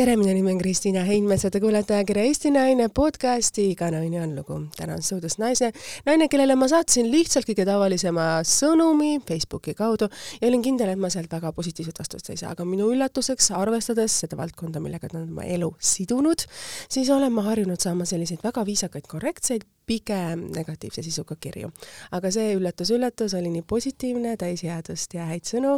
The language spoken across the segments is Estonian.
tere, minu nimi on Kristiina Heinmets ja te kuulete ajakirja Eesti Naine podcasti Iga naine on lugu. täna on stuudios naise, naine, kellele ma saatsin lihtsalt kõige tavalisema sõnumi Facebooki kaudu ja olin kindel, et ma sealt väga positiivset vastust ei saa, aga minu üllatuseks, arvestades seda valdkonda, millega ta on oma elu sidunud, siis olen ma harjunud saama selliseid väga viisakaid, korrektseid, pigem negatiivse sisuga kirju. aga see üllatus-üllatus oli nii positiivne, täis headust ja häid sõnu,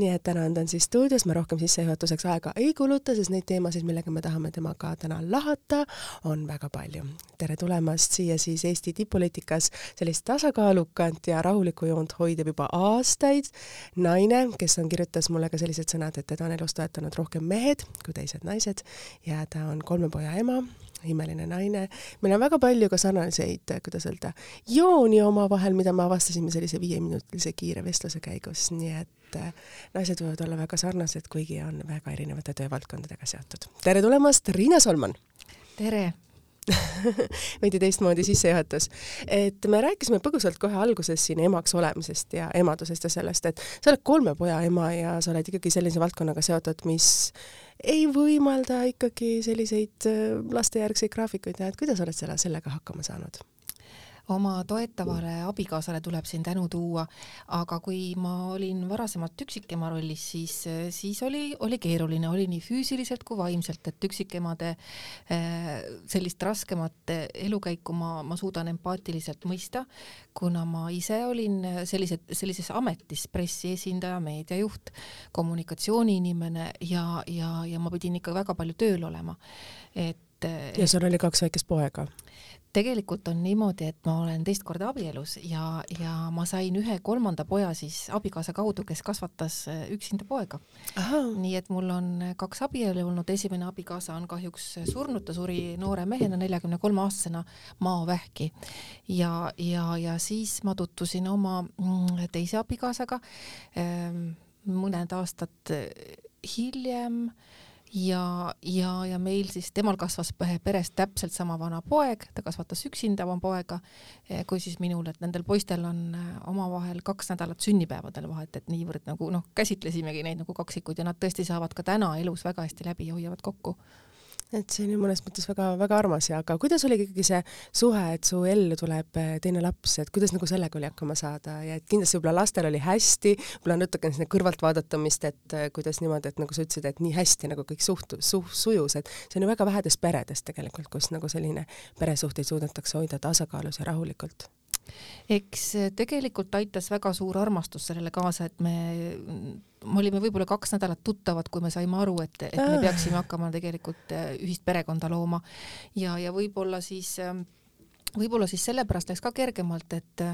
nii et täna on ta siis stuudios, ma rohkem sissejuhatuseks aega ei kuluta, sest neid teemasid, millega me tahame temaga täna lahata, on väga palju. tere tulemast siia siis Eesti tipp-poliitikas sellist tasakaalukat ja rahulikku joont hoidab juba aastaid naine, kes on, kirjutas mulle ka sellised sõnad, et teda on elus toetanud rohkem mehed kui teised naised ja ta on kolme poja ema imeline naine. meil on väga palju ka sarnaseid, kuidas öelda, jooni omavahel, mida me avastasime sellise viieminutilise kiire vestluse käigus, nii et äh, naised võivad olla väga sarnased, kuigi on väga erinevate töövaldkondadega seotud. tere tulemast, Riina Solman! tere! veidi teistmoodi sissejuhatus. et me rääkisime põgusalt kohe alguses siin emaks olemisest ja emadusest ja sellest, et sa oled kolme poja ema ja sa oled ikkagi sellise valdkonnaga seotud, mis ei võimalda ikkagi selliseid äh, lastejärgseid graafikuid teha, et kuidas oled selle, sellega hakkama saanud? Oma toetavale abikaasale tuleb siin tänu tuua, aga kui ma olin varasemalt üksikema rollis, siis, siis oli, oli keeruline, oli nii füüsiliselt kui vaimselt, et üksikemade äh, sellist raskemat elukäiku ma, ma suudan empaatiliselt mõista, kuna ma ise olin sellise, sellises ametis pressiesindaja, meediajuht, kommunikatsiooniinimene ja, ja, ja ma pidin ikka väga palju tööl olema. et ja sul oli kaks väikest poega? Tegelikult on niimoodi, et ma olen teist korda abielus ja, ja ma sain ühe kolmanda poja siis abikaasa kaudu, kes kasvatas äh, üksinda poega. nii et mul on kaks abielu olnud, esimene abikaasa on kahjuks surnud, ta suri noore mehena, neljakümne kolme aastasena maovähki. ja, ja, ja siis ma tutvusin oma mm, teise abikaasaga ähm, mõned aastad hiljem ja, ja, ja meil siis, temal kasvas peres täpselt sama vana poeg, ta kasvatas üksinda oma poega, eh, kui siis minul, et nendel poistel on eh, omavahel kaks nädalat sünnipäevadel vahet, et niivõrd nagu noh, käsitlesimegi neid nagu kaksikuid ja nad tõesti saavad ka täna elus väga hästi läbi ja hoiavad kokku et see on ju mõnes mõttes väga-väga armas ja aga kuidas oli ikkagi see suhe, et su ellu tuleb eh, teine laps, et kuidas nagu sellega oli hakkama saada ja et kindlasti võib-olla lastel oli hästi, võib-olla natukene sinna kõrvalt vaadatamist, et eh, kuidas niimoodi, et nagu sa ütlesid, et nii hästi nagu kõik suhtu-, su-, sujus, et see on ju väga vähedes peredes tegelikult, kus nagu selline peresuhteid suudetakse hoida tasakaalus ja rahulikult eks tegelikult aitas väga suur armastus sellele kaasa, et me me olime võib-olla kaks nädalat tuttavad, kui me saime aru, et, et me peaksime hakkama tegelikult äh, ühist perekonda looma. Ja, ja võib-olla siis ähm, võib-olla siis sellepärast läks ka kergemalt, et,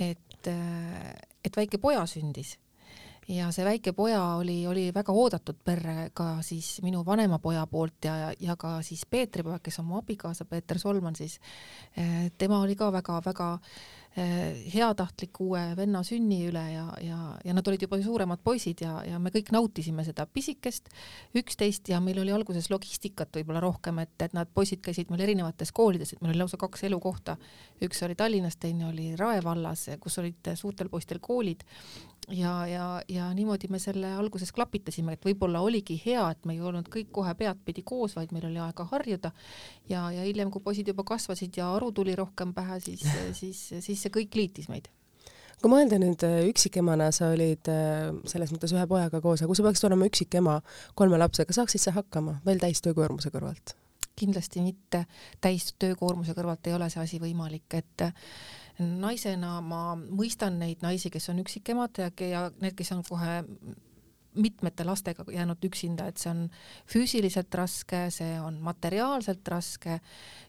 et, et väike poja sündis ja see väike poja oli, oli väga oodatud perre ka siis minu vanema poja poolt ja, ja ka siis Peetri poeg, kes on mu abikaasa, Peeter Solman siis, äh, tema oli ka väga-väga Eh, heatahtlik uue venna sünni üle ja, ja, ja nad olid juba suuremad poisid ja, ja me kõik nautisime seda pisikest üksteist ja meil oli alguses logistikat võib-olla rohkem, et, et nad poisid käisid meil erinevates koolides, et meil oli lausa kaks elukohta. üks oli Tallinnas, teine oli Rae vallas, kus olid suurtel poistel koolid ja, ja, ja niimoodi me selle alguses klapitasime, et võib-olla oligi hea, et me ei olnud kõik kohe peadpidi koos, vaid meil oli aega harjuda. Ja, ja hiljem, kui poisid juba kasvasid ja aru tuli rohkem pähe, siis, siis, siis see kõik liitis meid. Kui mõelda nüüd äh, üksikemana, sa olid äh, selles mõttes ühe pojaga koos, aga kui sa peaksid olema üksikema kolme lapsega, saaksid sa hakkama veel täistöökoormuse kõrvalt? kindlasti mitte, täistöökoormuse kõrvalt ei ole see asi võimalik, et naisena ma mõistan neid naisi, kes on üksikemad ja, ja need, kes on kohe mitmete lastega jäänud üksinda, et see on füüsiliselt raske, see on materiaalselt raske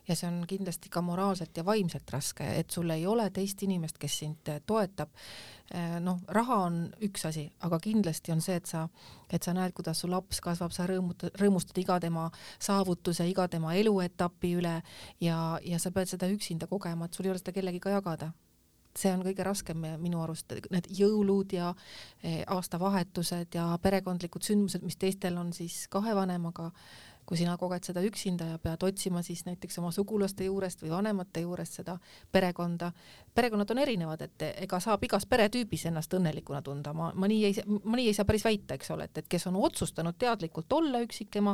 ja see on kindlasti ka moraalselt ja vaimselt raske, et sul ei ole teist inimest, kes sind toetab. Eh, noh, raha on üks asi, aga kindlasti on see, et sa, et sa näed, kuidas su laps kasvab, sa rõõmutad, rõõmustad iga tema saavutuse, iga tema eluetapi üle ja, ja sa pead seda üksinda kogema, et sul ei ole seda kellegiga jagada see on kõige raskem minu arust, need jõulud ja eh, aastavahetused ja perekondlikud sündmused, mis teistel on siis kahe vanemaga kui sina koged seda üksinda ja pead otsima siis näiteks oma sugulaste juurest või vanemate juurest seda perekonda. perekonnad on erinevad, et ega saab igas peretüübis ennast õnnelikuna tunda, ma, ma nii ei, ma nii ei saa päris väita, eks ole, et, et kes on otsustanud teadlikult olla üksikema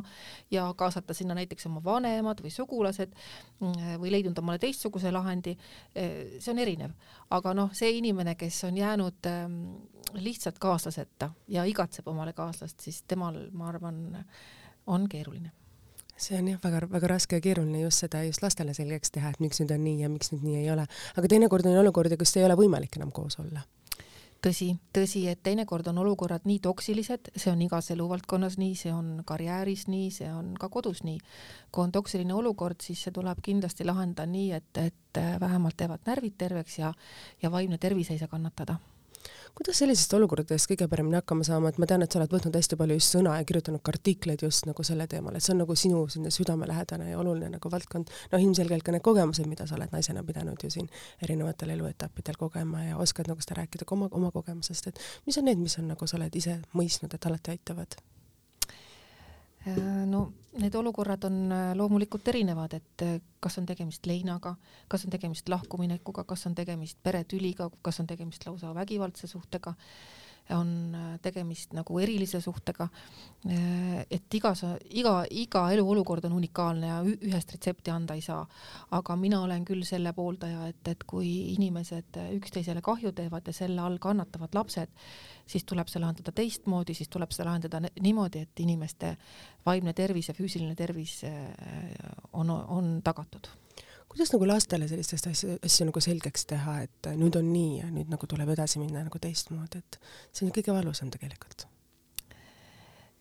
ja kaasata sinna näiteks oma vanemad või sugulased mm, või leidnud omale teistsuguse lahendi, see on erinev. aga noh, see inimene, kes on jäänud ähm, lihtsalt kaaslaseta ja igatseb omale kaaslast, siis temal, ma arvan, on keeruline see on jah, väga-väga raske ja keeruline just seda just lastele selgeks teha, et miks nüüd on nii ja miks nüüd nii ei ole. aga teinekord on olukordi, kus ei ole võimalik enam koos olla. tõsi, tõsi, et teinekord on olukorrad nii toksilised, see on igas eluvaldkonnas nii, see on karjääris nii, see on ka kodus nii. kui on toksiline olukord, siis see tuleb kindlasti lahendada nii, et, et vähemalt jäävad närvid terveks ja, ja vaimne tervis ei saa kannatada kuidas sellisest olukordadest kõige paremini hakkama saama, et ma tean, et sa oled võtnud hästi palju just sõna ja kirjutanud ka artikleid just nagu selle teemal, et see on nagu sinu selline südamelähedane ja oluline nagu valdkond. noh, ilmselgelt ka need kogemused, mida sa oled naisena pidanud ju siin erinevatel eluetappidel kogema ja oskad nagu seda rääkida ka oma, oma kogemusest, et mis on need, mis on nagu sa oled ise mõistnud, et alati aitavad? Äh, no need olukorrad on äh, loomulikult erinevad, et äh, kas on tegemist leinaga, kas on tegemist lahkuminekuga, kas on tegemist peretüliga, kas on tegemist lausa vägivaldse suhtega on äh, tegemist nagu erilise suhtega. Äh, et igas, iga, iga eluolukord on unikaalne ja ühest retsepti anda ei saa. aga mina olen küll selle pooldaja, et, et kui inimesed üksteisele kahju teevad ja selle all kannatavad lapsed, siis tuleb see lahendada teistmoodi, siis tuleb seda lahendada niimoodi, et inimeste vaimne tervis ja füüsiline tervis äh, on, on tagatud kuidas nagu lastele sellistest asju, asju nagu selgeks teha, et nüüd on nii ja nüüd nagu tuleb edasi minna nagu teistmoodi, et see on kõige valusam tegelikult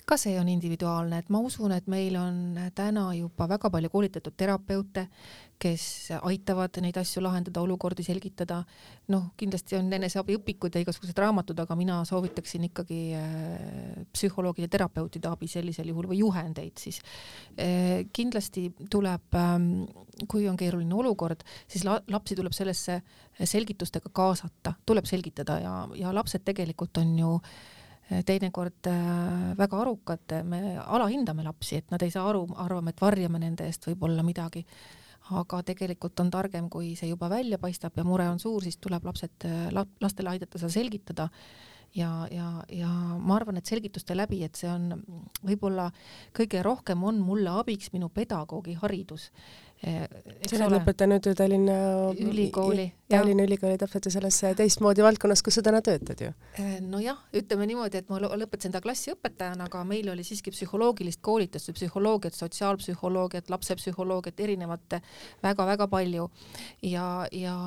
ka see on individuaalne, et ma usun, et meil on täna juba väga palju koolitatud terapeute, kes aitavad neid asju lahendada, olukordi selgitada. noh, kindlasti on eneseabiõpikud ja igasugused raamatud, aga mina soovitaksin ikkagi äh, psühholoogide, terapeutide abi sellisel juhul või juhendeid siis. Äh, kindlasti tuleb, ähm, kui on keeruline olukord, siis lapsi tuleb sellesse selgitustega kaasata, tuleb selgitada ja, ja lapsed tegelikult on ju teinekord äh, väga arukad, me alahindame lapsi, et nad ei saa aru, arvame, et varjame nende eest võib-olla midagi. aga tegelikult on targem, kui see juba välja paistab ja mure on suur, siis tuleb lapsed, lastele aidata seda selgitada ja, ja, ja ma arvan, et selgituste läbi, et see on võib-olla kõige rohkem on mulle abiks minu pedagoogi haridus, Eh, sa oled lõpetanud ju Tallinna ülikooli. Tallinna ülikooli täpselt ju selles teistmoodi valdkonnas, kus sa täna töötad ju. Eh, nojah, ütleme niimoodi, et ma lõpetasin ta klassiõpetajana, aga meil oli siiski psühholoogilist koolitust, psühholoogiat, sotsiaalpsühholoogiat, lapsepsühholoogiat, erinevat väga-väga palju ja, ja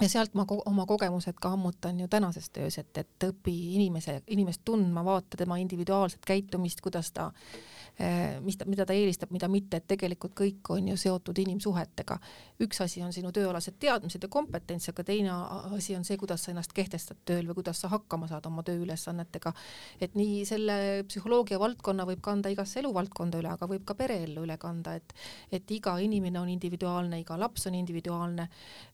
ja sealt ma ko oma kogemused ka ammutan ju tänases töös, et, et õpi inimese, inimest tundma, vaata tema individuaalset käitumist, kuidas ta äh, mis ta, mida ta eelistab, mida mitte, et tegelikult kõik on ju seotud inimsuhetega. üks asi on sinu tööalased teadmised ja kompetents, aga teine asi on see, kuidas sa ennast kehtestad tööl või kuidas sa hakkama saad oma tööülesannetega. et nii selle psühholoogia valdkonna võib kanda igasse eluvaldkonda üle, aga võib ka pereellu üle kanda, et et iga inimene on individuaalne, iga laps on individuaalne,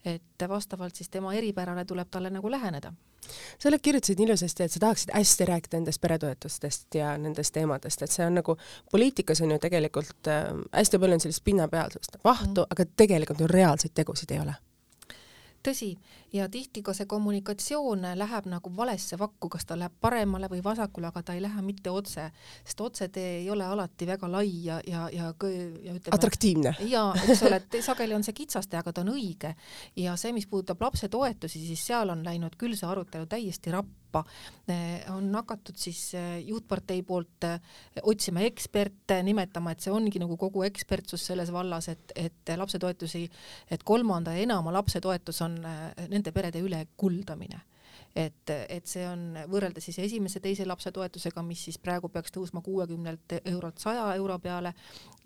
et vastavalt siis tema eripärale tuleb talle nagu läheneda sa oled, kirjutasid ilusasti, et sa tahaksid hästi rääkida nendest peretoetustest ja nendest teemadest, et see on nagu, poliitikas on ju tegelikult äh, hästi palju on sellist pinnapealsust, vahtu mm., aga tegelikult ju reaalseid tegusid ei ole tõsi, ja tihti ka see kommunikatsioon läheb nagu valesse vakku, kas ta läheb paremale või vasakule, aga ta ei lähe mitte otse, sest otsetee ei ole alati väga lai ja, ja, ja, ja ütleme. atraktiivne. ja, eks ole, et sageli on see kitsastee, aga ta on õige. ja see, mis puudutab lapsetoetusi, siis seal on läinud küll see arutelu täiesti rappa rappa, on hakatud siis eh, juhtpartei poolt eh, otsima eksperte, nimetama, et see ongi nagu kogu ekspertsus selles vallas, et, et lapsetoetusi, et kolmanda ja enama lapse toetus on eh, nende perede ülekuldamine et, et see on võrreldes siis esimese-teise lapse toetusega, mis siis praegu peaks tõusma kuuekümnelt eurolt saja euro peale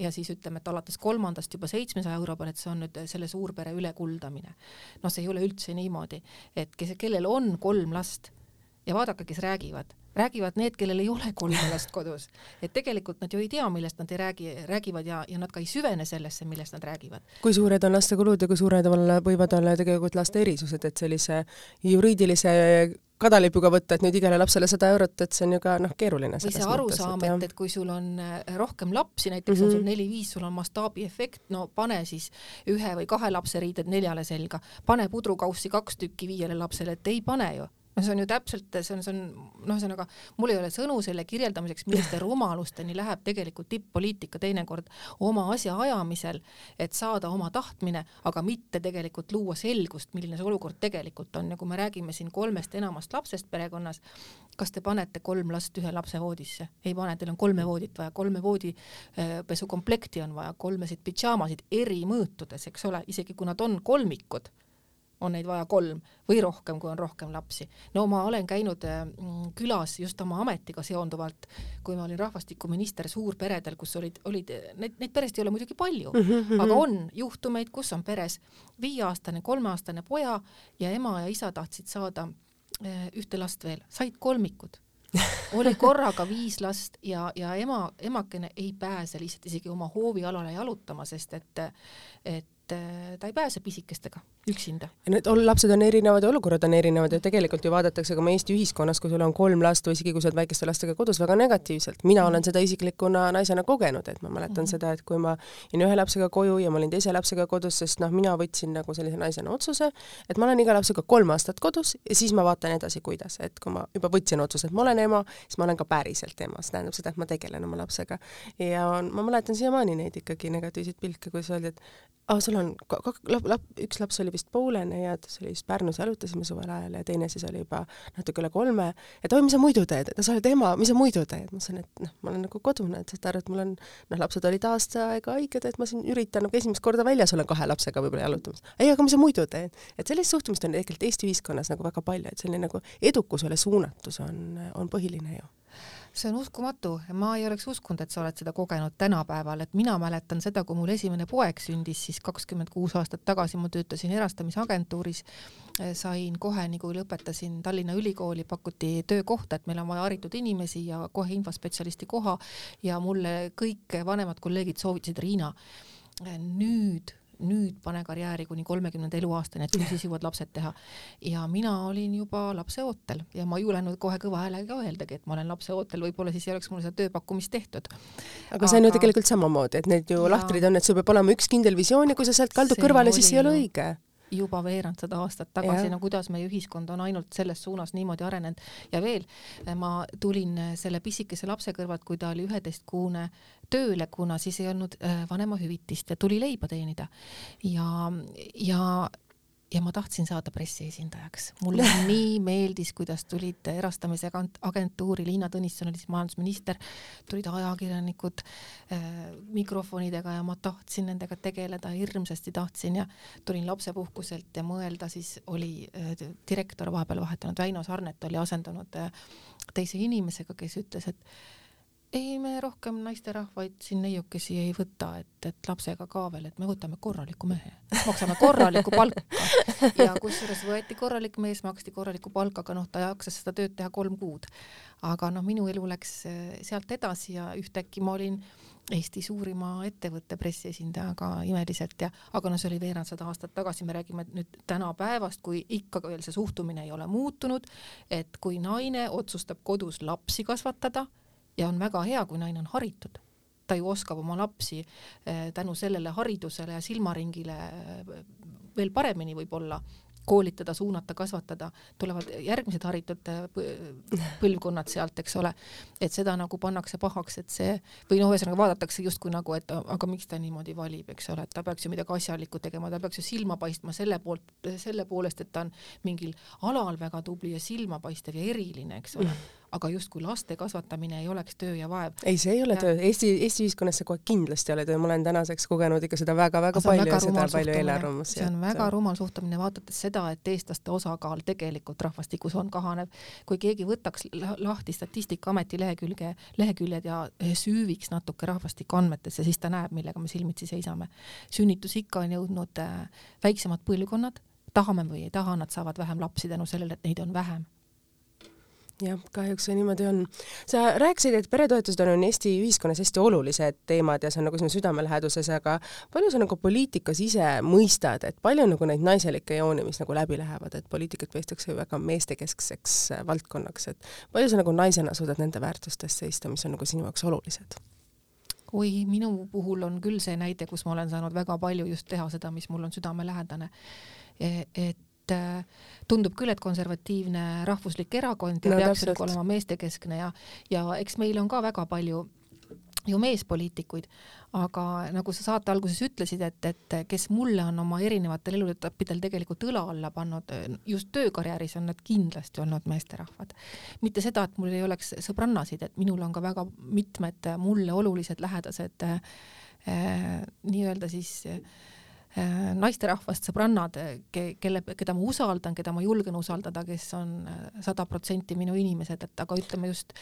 ja siis ütleme, et alates kolmandast juba seitsmesaja euro peale, et see on nüüd selle suurpere ülekuldamine. noh, see ei ole üldse niimoodi, et kes, kellel on kolm last ja vaadake, kes räägivad, räägivad need, kellel ei ole kolme last kodus. et tegelikult nad ju ei tea, millest nad ei räägi, räägivad ja, ja nad ka ei süvene sellesse, millest nad räägivad. kui suured on laste kulud ja kui suured olla, võivad olla tegelikult laste erisused, et sellise juriidilise kadalipuga võtta, et nüüd igale lapsele sada eurot, et see on ju ka noh, keeruline. või see arusaam, et, et kui sul on äh, rohkem lapsi, näiteks mm -hmm. on sul mhm. neli-viis, sul on mastaabiefekt, no pane siis ühe või kahe lapse riided neljale selga, pane pudrukaussi kaks tükki viiele lapsele, et ei pane ju no see on ju täpselt, see on, see on noh, ühesõnaga mul ei ole sõnu selle kirjeldamiseks, milliste rumalusteni läheb tegelikult tipp-poliitika teinekord oma asja ajamisel, et saada oma tahtmine, aga mitte tegelikult luua selgust, milline see olukord tegelikult on ja kui me räägime siin kolmest enamast lapsest perekonnas, kas te panete kolm last ühe lapse voodisse? ei pane, teil on kolme voodit vaja, kolme voodipesukomplekti äh, on vaja, kolmesid pidžaamasid eri mõõtudes, eks ole, isegi kui nad on kolmikud on neid vaja kolm või rohkem, kui on rohkem lapsi. no ma olen käinud mm, külas just oma ametiga seonduvalt, kui ma olin rahvastikuminister suurperedel, kus olid, olid, neid, neid peresid ei ole muidugi palju mm, -hmm. aga on juhtumeid, kus on peres viieaastane, kolmeaastane poja ja ema ja isa tahtsid saada eh, ühte last veel, said kolmikud oli korraga viis last ja, ja ema, emakene ei pääse lihtsalt isegi oma hoovialale jalutama, sest et, et et äh, ta ei pääse pisikestega üksinda. Need lapsed on erinevad ja olukorrad on erinevad ja tegelikult ju vaadatakse ka meie Eesti ühiskonnas, kui sul on kolm last või isegi kui sa oled väikeste lastega kodus, väga negatiivselt. mina mm. olen seda isiklikuna naisena kogenud, et ma mäletan mm. seda, et kui ma jäin ühe lapsega koju ja ma olin teise lapsega kodus, sest noh, mina võtsin nagu sellise naisena otsuse, et ma olen iga lapsega kolm aastat kodus ja siis ma vaatan edasi, kuidas, et kui ma juba võtsin otsuse, et ma olen ema, siis ma olen ka päriselt ema, see tähendab seda, et ma tegelen oma lapsega. ja ma mäletan siiamaani neid ikkagi negatiivseid pilke, kus öeldi, et aa, sul on kak-, lap-, lap-, üks laps oli vist poolene ja ta oli vist Pärnus, jalutasime suvel ajal ja teine siis oli juba natuke üle kolme, et oi, mis sa muidu teed, et sa oled ema, mis sa muidu teed? ma ütlesin, et noh, ma olen nagu kodune, et saad aru, et mul on, noh, lapsed olid aasta aega haiged, et ma siin üritan nagu esimest korda väljas olen kahe lapsega võib-olla jalutamas. ei, aga mis sa muidu teed? et sellist suhtumist on tegelikult Eesti ühiskonnas nagu väga palju, et selline nagu edukusele suunatus on, on põhiline ju see on uskumatu, ma ei oleks uskunud, et sa oled seda kogenud tänapäeval, et mina mäletan seda, kui mul esimene poeg sündis, siis kakskümmend kuus aastat tagasi ma töötasin erastamisagentuuris, sain kohe, nii kui lõpetasin Tallinna Ülikooli, pakuti töökohta, et meil on vaja haritud inimesi ja kohe infospetsialisti koha. Ja mulle kõik vanemad kolleegid soovitasid, Riina, nüüd nüüd pane karjääri kuni kolmekümnenda eluaastani, et küll siis jõuad lapsed teha. ja mina olin juba lapseootel ja ma ei julenud kohe kõva häälega öeldagi, et ma olen lapseootel, võib-olla siis ei oleks mulle seda tööpakkumist tehtud. aga, aga see on ju tegelikult samamoodi, et need ju ja... lahtrid on, et sul peab olema üks kindel visioon ja kui sa sealt kaldud kõrvale, siis ei ole õige juba veerand sada aastat tagasi, no kuidas meie ühiskond on ainult selles suunas niimoodi arenenud. Ja veel ma tulin selle pisikese lapse kõrvalt, kui ta oli üheteistkuune tööle, kuna siis ei olnud äh, vanemahüvitist ja tuli leiba teenida. Ja, ja ja ma tahtsin saada pressiesindajaks. mulle nii meeldis, kuidas tulid erastamise agentuuri, Liina Tõnisson oli siis majandusminister, tulid ajakirjanikud äh, mikrofonidega ja ma tahtsin nendega tegeleda, hirmsasti tahtsin ja tulin lapsepuhkuselt ja mõelda, siis oli äh, direktor vahepeal vahetanud, Väino Sarnet oli asendunud äh, teise inimesega, kes ütles, et ei, me rohkem naisterahvaid siin neiukesi ei võta, et, et lapsega ka veel, et me võtame korraliku mehe, maksame korralikku palka. Ja kusjuures võeti korralik mees, maksti korralikku palka, aga noh, ta jaksas seda tööd teha kolm kuud. aga noh, minu elu läks eh, sealt edasi ja ühtäkki ma olin Eesti suurima ettevõtte pressiesindajaga imeliselt ja, aga no see oli veerand sada aastat tagasi, me räägime nüüd tänapäevast, kui ikka veel see suhtumine ei ole muutunud, et kui naine otsustab kodus lapsi kasvatada ja on väga hea, kui naine on haritud. ta ju oskab oma lapsi eh, tänu sellele haridusele ja silmaringile eh, veel paremini võib-olla koolitada, suunata, kasvatada, tulevad järgmised haritud põlvkonnad sealt, eks ole. et seda nagu pannakse pahaks, et see või noh, ühesõnaga vaadatakse justkui nagu, et aga miks ta niimoodi valib, eks ole, et ta peaks ju midagi asjalikku tegema, ta peaks ju silma paistma selle poolt, selle poolest, et ta on mingil alal väga tubli ja silmapaistev ja eriline, eks ole mm aga justkui laste kasvatamine ei oleks töö ja vaev. ei, see ei ole ja. töö, Eesti, Eesti ühiskonnas see kohe kindlasti ei ole töö, ma olen tänaseks kogenud ikka seda väga-väga palju ja seda palju eelarvamusi. see on väga rumal suhtumine, vaadates seda, et eestlaste osakaal tegelikult rahvastikus on kahanev. kui keegi võtaks lahti Statistikaameti lehekülge, leheküljed ja süüviks natuke rahvastikuandmetesse, siis ta näeb, millega me silmitsi seisame. sünnitusikka on jõudnud äh, väiksemad põlvkonnad, tahame või ei taha, nad saavad vähem lapsi tänu sellele, et neid on vähem jah, kahjuks see niimoodi on. sa rääkisid, et peretoetused on Eesti ühiskonnas hästi olulised teemad ja see on nagu sinu südamelähedases, aga palju sa nagu poliitikas ise mõistad, et palju nagu neid naiselikke jooni, mis nagu läbi lähevad, et poliitikat peetakse ju väga meestekeskseks äh, valdkonnaks, et palju sa nagu naisena suudad nende väärtustest seista, mis on nagu sinu jaoks olulised? oi, minu puhul on küll see näide, kus ma olen saanud väga palju just teha seda, mis mul on südamelähedane. E, et äh, tundub küll, et konservatiivne rahvuslik erakond ja no, peaks nagu olema meestekeskne ja, ja eks meil on ka väga palju ju meespoliitikuid, aga nagu sa saate alguses ütlesid, et, et kes mulle on oma erinevatel eluetappidel tegelikult õla alla pannud, just töökarjääris on nad kindlasti olnud meesterahvad. mitte seda, et mul ei oleks sõbrannasid, et minul on ka väga mitmed mulle olulised lähedased äh, nii-öelda siis äh, Äh, naisterahvast sõbrannad, kelle, keda ma usaldan, keda ma julgen usaldada, kes on äh, sada protsenti minu inimesed, et aga ütleme just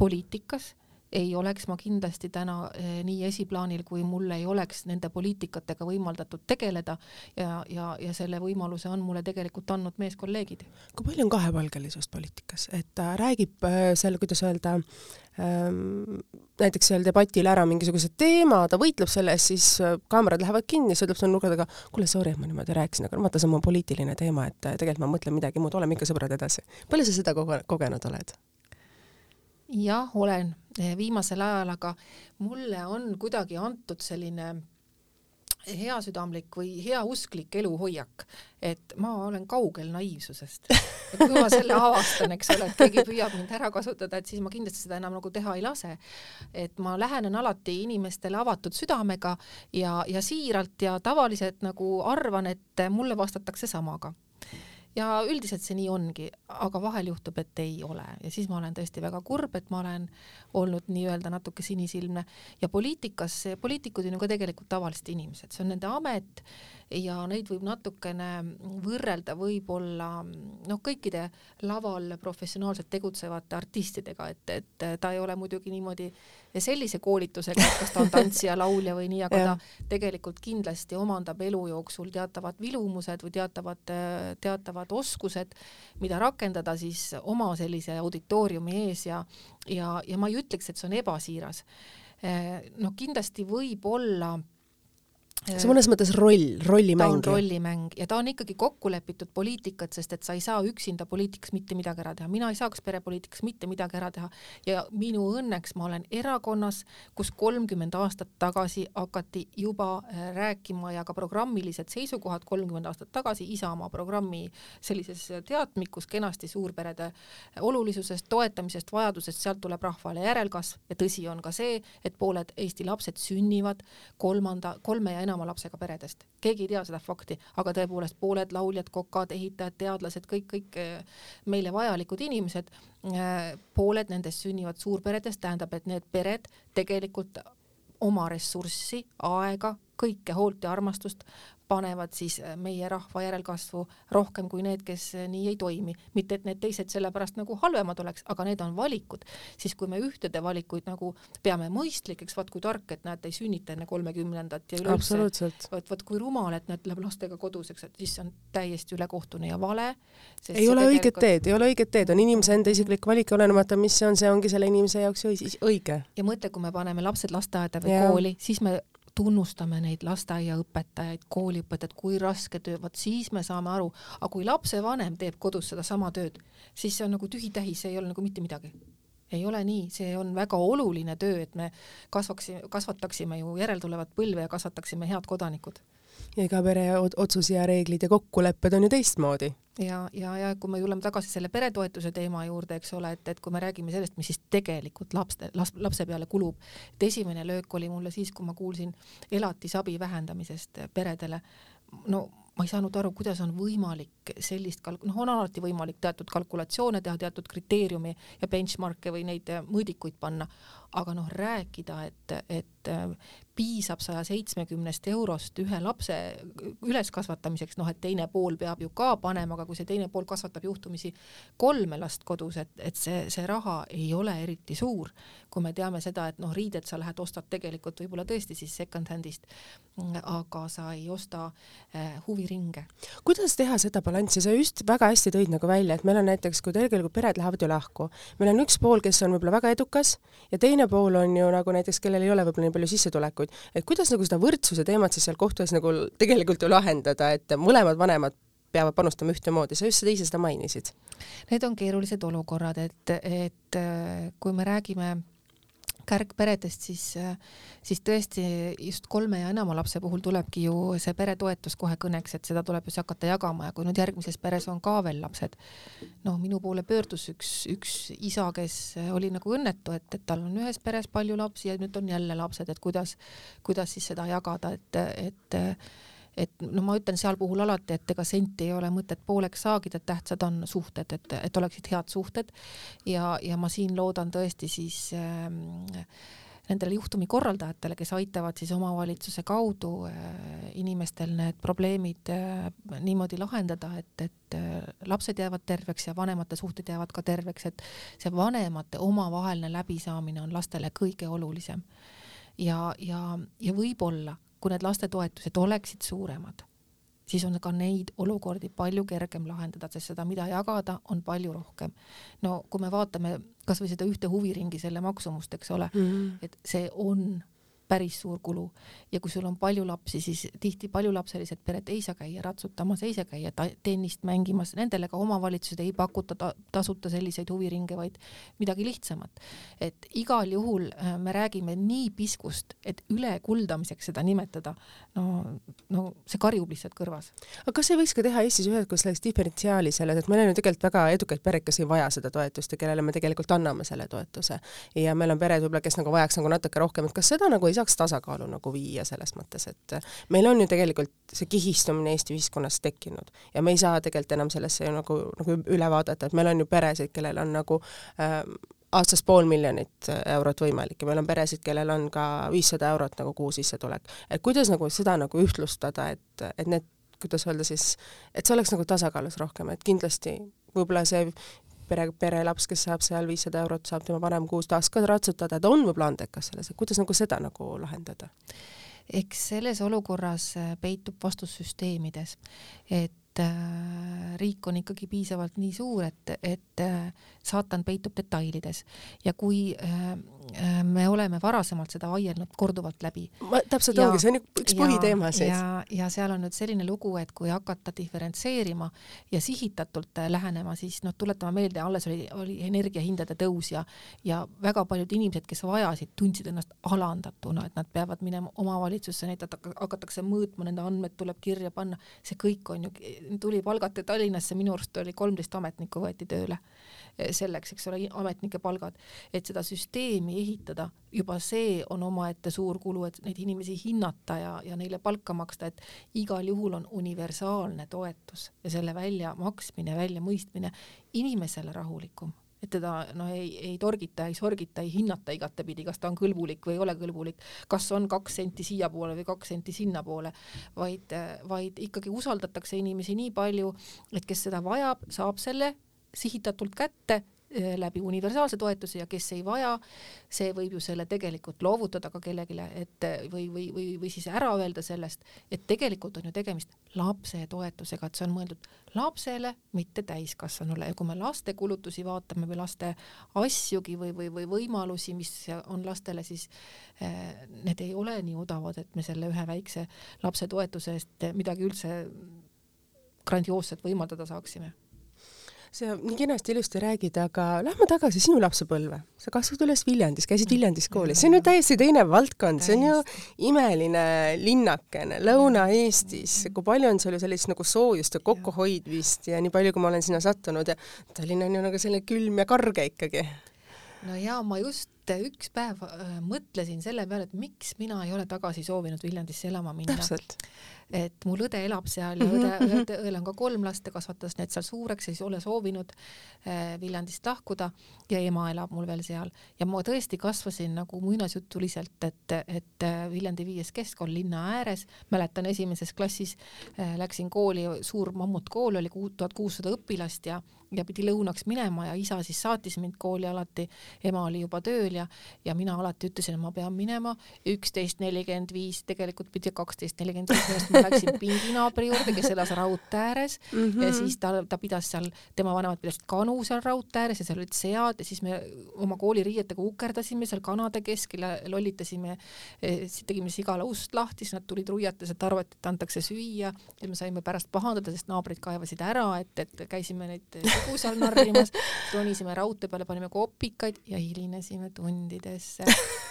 poliitikas ei oleks ma kindlasti täna eh, nii esiplaanil, kui mul ei oleks nende poliitikatega võimaldatud tegeleda ja, ja, ja selle võimaluse on mulle tegelikult andnud meeskolleegid. kui palju on kahepalgelisust poliitikas, et ta räägib äh, seal, kuidas öelda ähm,, näiteks seal debatil ära mingisuguse teema, ta võitleb selle eest, siis äh, kaamerad lähevad kinni, siis ütleb seal nurga taga, kuule, sorry, et ma niimoodi rääkisin, aga vaata, see on mu poliitiline teema, et äh, tegelikult ma mõtlen midagi muud, oleme ikka sõbrad edasi. palju sa seda kogenud oled? Jah, olen viimasel ajal, aga mulle on kuidagi antud selline heasüdamlik või heausklik eluhoiak, et ma olen kaugel naiivsusest. kui ma selle avastan, eks ole, et keegi püüab mind ära kasutada, et siis ma kindlasti seda enam nagu teha ei lase. et ma lähenen alati inimestele avatud südamega ja, ja siiralt ja tavaliselt nagu arvan, et mulle vastatakse samaga ja üldiselt see nii ongi, aga vahel juhtub, et ei ole. Ja siis ma olen tõesti väga kurb, et ma olen olnud nii-öelda natuke sinisilmne. Ja poliitikas, poliitikud on ju ka tegelikult tavalised inimesed, see on nende amet ja neid võib natukene võrrelda võib-olla noh, kõikide laval professionaalselt tegutsevate artistidega, et, et ta ei ole muidugi niimoodi sellise koolitusega, et kas ta on tantsija, laulja või nii, aga ta tegelikult kindlasti omandab elu jooksul teatavad vilumused või teatavad, teatavad oskused, mida rakendada siis oma sellise auditooriumi ees ja, ja, ja ma ei ütleks, et see on ebasiiras. noh, kindlasti võib olla see on mõnes mõttes roll, rollimäng. ta on rollimäng ja ta on ikkagi kokku lepitud poliitikat, sest et sa ei saa üksinda poliitikas mitte midagi ära teha, mina ei saaks perepoliitikas mitte midagi ära teha. Ja minu õnneks ma olen erakonnas, kus kolmkümmend aastat tagasi hakati juba äh, rääkima ja ka programmilised seisukohad kolmkümmend aastat tagasi Isamaa programmi sellises teatmikus kenasti suurperede olulisusest, toetamisest, vajadusest, sealt tuleb rahvale järelkasv. Ja tõsi on ka see, et pooled Eesti lapsed sünnivad kolmanda, kolme ja enama enama lapsega peredest, keegi ei tea seda fakti, aga tõepoolest pooled lauljad, kokad, ehitajad, teadlased, kõik, kõik eh, meile vajalikud inimesed, eh, pooled nendest sünnivad suurperedest, tähendab, et need pered tegelikult oma ressurssi, aega, kõike hoolt ja armastust panevad siis äh, meie rahva järelkasvu rohkem kui need, kes äh, nii ei toimi. mitte et need teised sellepärast nagu halvemad oleks, aga need on valikud. siis kui me ühtede valikuid nagu peame mõistlikeks, vaat kui tark, et näed, ei sünnita enne kolmekümnendat ja üleüldse, vot, vot kui rumal, et näed, läheb lastega koduseks, et siis on täiesti ülekohtune ja vale. ei ole õiget tegelikult... teed, ei ole õiget teed, on inimese enda isiklik valik, olenemata, mis see on, see ongi selle inimese jaoks õige. ja mõtle, kui me paneme lapsed lasteaeda või ja. kooli, siis me tunnustame neid lasteaiaõpetajaid, kooliõpetajaid, kui raske töö, vot siis me saame aru, aga kui lapsevanem teeb kodus sedasama tööd, siis see on nagu tühi-tähi, see ei ole nagu mitte midagi. ei ole nii, see on väga oluline töö, et me kasvaksime, kasvataksime ju järeltulevat põlve ja kasvataksime head kodanikud ja iga pere otsus ja reeglid ja kokkulepped on ju teistmoodi. Ja, ja, ja kui me tuleme tagasi selle peretoetuse teema juurde, eks ole, et, et kui me räägime sellest, mis siis tegelikult lapste, las-, lapse peale kulub, et esimene löök oli mulle siis, kui ma kuulsin elatisabi vähendamisest peredele, no ma ei saanud aru, kuidas on võimalik sellist kalk-, noh, on alati võimalik teatud kalkulatsioone teha, teatud kriteeriumi ja benchmark'e või neid mõõdikuid panna, aga noh, rääkida, et, et piisab saja seitsmekümnest eurost ühe lapse üleskasvatamiseks, noh, et teine pool peab ju ka panema, aga kui see teine pool kasvatab juhtumisi kolme last kodus, et, et see, see raha ei ole eriti suur. kui me teame seda, et noh, riided sa lähed, ostad tegelikult võib-olla tõesti siis second-hand'ist, aga sa ei osta äh, huviringe. kuidas teha seda balanssi, sa just väga hästi tõid nagu välja, et meil on näiteks, kui tegelikult pered lähevad ju lahku, meil on üks pool, kes on võib-olla väga edukas ja teine pool on ju nagu näiteks, kellel ei ole võib-olla nii palju sissetulekuid, et kuidas nagu seda võrdsuse teemat siis seal kohtus nagu tegelikult ju lahendada, et mõlemad vanemad peavad panustama ühtemoodi, sa just seda ise seda mainisid. Need on keerulised olukorrad, et, et kui me räägime kärgperedest, siis, siis tõesti just kolme ja enama lapse puhul tulebki ju see peretoetus kohe kõneks, et seda tuleb just hakata jagama ja kui nüüd järgmises peres on ka veel lapsed, noh, minu poole pöördus üks, üks isa, kes oli nagu õnnetu, et, et tal on ühes peres palju lapsi ja nüüd on jälle lapsed, et kuidas, kuidas siis seda jagada, et, et et no ma ütlen seal puhul alati, et ega senti ei ole mõtet pooleks saagida, tähtsad on suhted, et, et oleksid head suhted ja, ja ma siin loodan tõesti siis äh, nendele juhtumi korraldajatele, kes aitavad siis omavalitsuse kaudu äh, inimestel need probleemid äh, niimoodi lahendada, et, et äh, lapsed jäävad terveks ja vanemate suhted jäävad ka terveks, et see vanemate omavaheline läbisaamine on lastele kõige olulisem. ja, ja, ja võib-olla kui need lastetoetused oleksid suuremad, siis on ka neid olukordi palju kergem lahendada, sest seda, mida jagada, on palju rohkem. no kui me vaatame kasvõi seda ühte huviringi, selle maksumust, eks ole mm, -hmm. et see on päris suur kulu ja kui sul on palju lapsi, siis tihti paljulapselised pered ei saa käia ratsutamas, ei saa käia tennist mängimas, nendele ka omavalitsused ei pakuta ta tasuta selliseid huviringe, vaid midagi lihtsamat. et igal juhul äh, me räägime nii piskust, et ülekuldamiseks seda nimetada, no, no see karjub lihtsalt kõrvas. aga kas ei võiks ka teha Eestis üheskoos sellist diferentsiaali selles, et meil on ju tegelikult väga edukaid pereid, kes ei vaja seda toetust ja kellele me tegelikult anname selle toetuse ja meil on pered võib-olla, kes nagu vajaks nagu natuke rohkem, et kas seda nagu ei saa saaks tasakaalu nagu viia selles mõttes, et meil on ju tegelikult see kihistumine Eesti ühiskonnas tekkinud ja me ei saa tegelikult enam sellesse ju nagu, nagu üle vaadata, et meil on ju peresid, kellel on nagu äh, aastas pool miljonit eurot võimalik ja meil on peresid, kellel on ka viissada eurot nagu kuusissetulek. et kuidas nagu seda nagu ühtlustada, et, et need, kuidas öelda siis, et see oleks nagu tasakaalus rohkem, et kindlasti võib-olla see pere, perelaps, kes saab seal viissada eurot, saab tema vanem kuus ka ratsutada, ta on võib-olla andekas selles, et kuidas nagu seda nagu lahendada? eks selles olukorras äh, peitub vastus süsteemides, et äh, riik on ikkagi piisavalt nii suur, et, et äh, saatan peitub detailides ja kui äh, me oleme varasemalt seda vaielnud korduvalt läbi. täpselt ja, ongi, see on üks põhiteema siis. ja, ja seal on nüüd selline lugu, et kui hakata diferentseerima ja sihitatult äh, lähenema, siis noh, tuletame meelde, alles oli, oli energiahindade tõus ja, ja väga paljud inimesed, kes vajasid, tundsid ennast alandatuna, et nad peavad minema omavalitsusse, neid hakatakse mõõtma, nende andmed tuleb kirja panna, see kõik on ju, tuli palgata Tallinnasse, minu arust oli kolmteist ametnikku võeti tööle selleks, eks ole, ametnike palgad, et seda süsteemi ehitada, juba see on omaette suur kulu, et neid inimesi hinnata ja, ja neile palka maksta, et igal juhul on universaalne toetus ja selle väljamaksmine, väljamõistmine inimesele rahulikum. Et teda noh, ei, ei torgita, ei sorgita, ei hinnata igatepidi, kas ta on kõlbulik või ei ole kõlbulik, kas on kaks senti siiapoole või kaks senti sinnapoole, vaid, vaid ikkagi usaldatakse inimesi nii palju, et kes seda vajab, saab selle sihitatult kätte läbi universaalse toetuse ja kes ei vaja, see võib ju selle tegelikult loovutada ka kellelegi, et või, või, või, või siis ära öelda sellest, et tegelikult on ju tegemist lapsetoetusega, et see on mõeldud lapsele, mitte täiskasvanule. Ja kui me laste kulutusi vaatame või laste asjugi või, või, või võimalusi, mis on lastele, siis eh, need ei ole nii odavad, et me selle ühe väikse lapsetoetuse eest midagi üldse grandioosset võimaldada saaksime sa nii kenasti ilusti räägid, aga lähme tagasi sinu lapsepõlve. sa kasvasid üles Viljandis, käisid Viljandis koolis, see on ju täiesti teine valdkond, see on ju imeline linnakene Lõuna-Eestis, kui palju on seal ju sellist nagu soojust ja kokkuhoidmist ja nii palju, kui ma olen sinna sattunud ja Tallinn on ju nagu selline külm ja karge ikkagi. No ja ma just üks päev äh, mõtlesin selle peale, et miks mina ei ole tagasi soovinud Viljandisse elama minna. Et mul õde elab seal ja õde, õde, õel on ka kolm last, ta kasvatas need seal suureks, ei ole soovinud äh, Viljandist lahkuda ja ema elab mul veel seal. Ja ma tõesti kasvasin nagu muinasjutuliselt, et, et äh, Viljandi viies keskkool linna ääres, mäletan esimeses klassis äh, läksin kooli, suur mammutkool oli tuhat kuussada õpilast ja ja pidi lõunaks minema ja isa siis saatis mind kooli alati, ema oli juba tööl ja, ja mina alati ütlesin, et ma pean minema. Üksteist nelikümmend viis, tegelikult pidi kaksteist nelikümmend viis, millest ma läksin pinginaabri juurde, kes elas raudtee ääres mm -hmm. ja siis ta, ta pidas seal, tema vanemad pidasid kanu seal raudtee ääres ja seal olid sead ja siis me oma kooliriietega ukerdasime seal kanade keskel ja lollitasime, eh, siis tegime sigale ust lahti, siis nad tulid ruiates, et arvati, et antakse süüa ja me saime pärast pahandada, sest naabrid kaevasid ära, et, et käisime neid lugu seal narrimas, ronisime raudtee peale, panime kopikaid ja hilinesime tundidesse.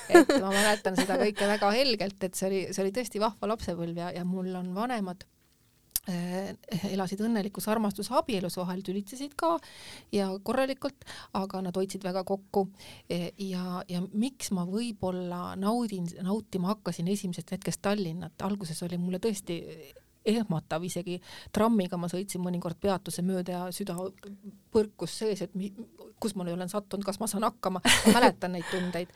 et ma mäletan seda kõike väga helgelt, et see oli, see oli tõesti vahva lapsepõlv ja, ja mul on vanemad äh, elasid õnnelikus armastus abielus, vahel tülitsesid ka ja korralikult, aga nad hoidsid väga kokku. E, ja, ja miks ma võib-olla naudin, nautima hakkasin esimesest hetkest Tallinnat, alguses oli mulle tõesti ehmatav, isegi trammiga ma sõitsin mõnikord peatuse mööda ja süda põrkus sees, et mi, kus ma nüüd olen sattunud, kas ma saan hakkama, ma mäletan neid tundeid.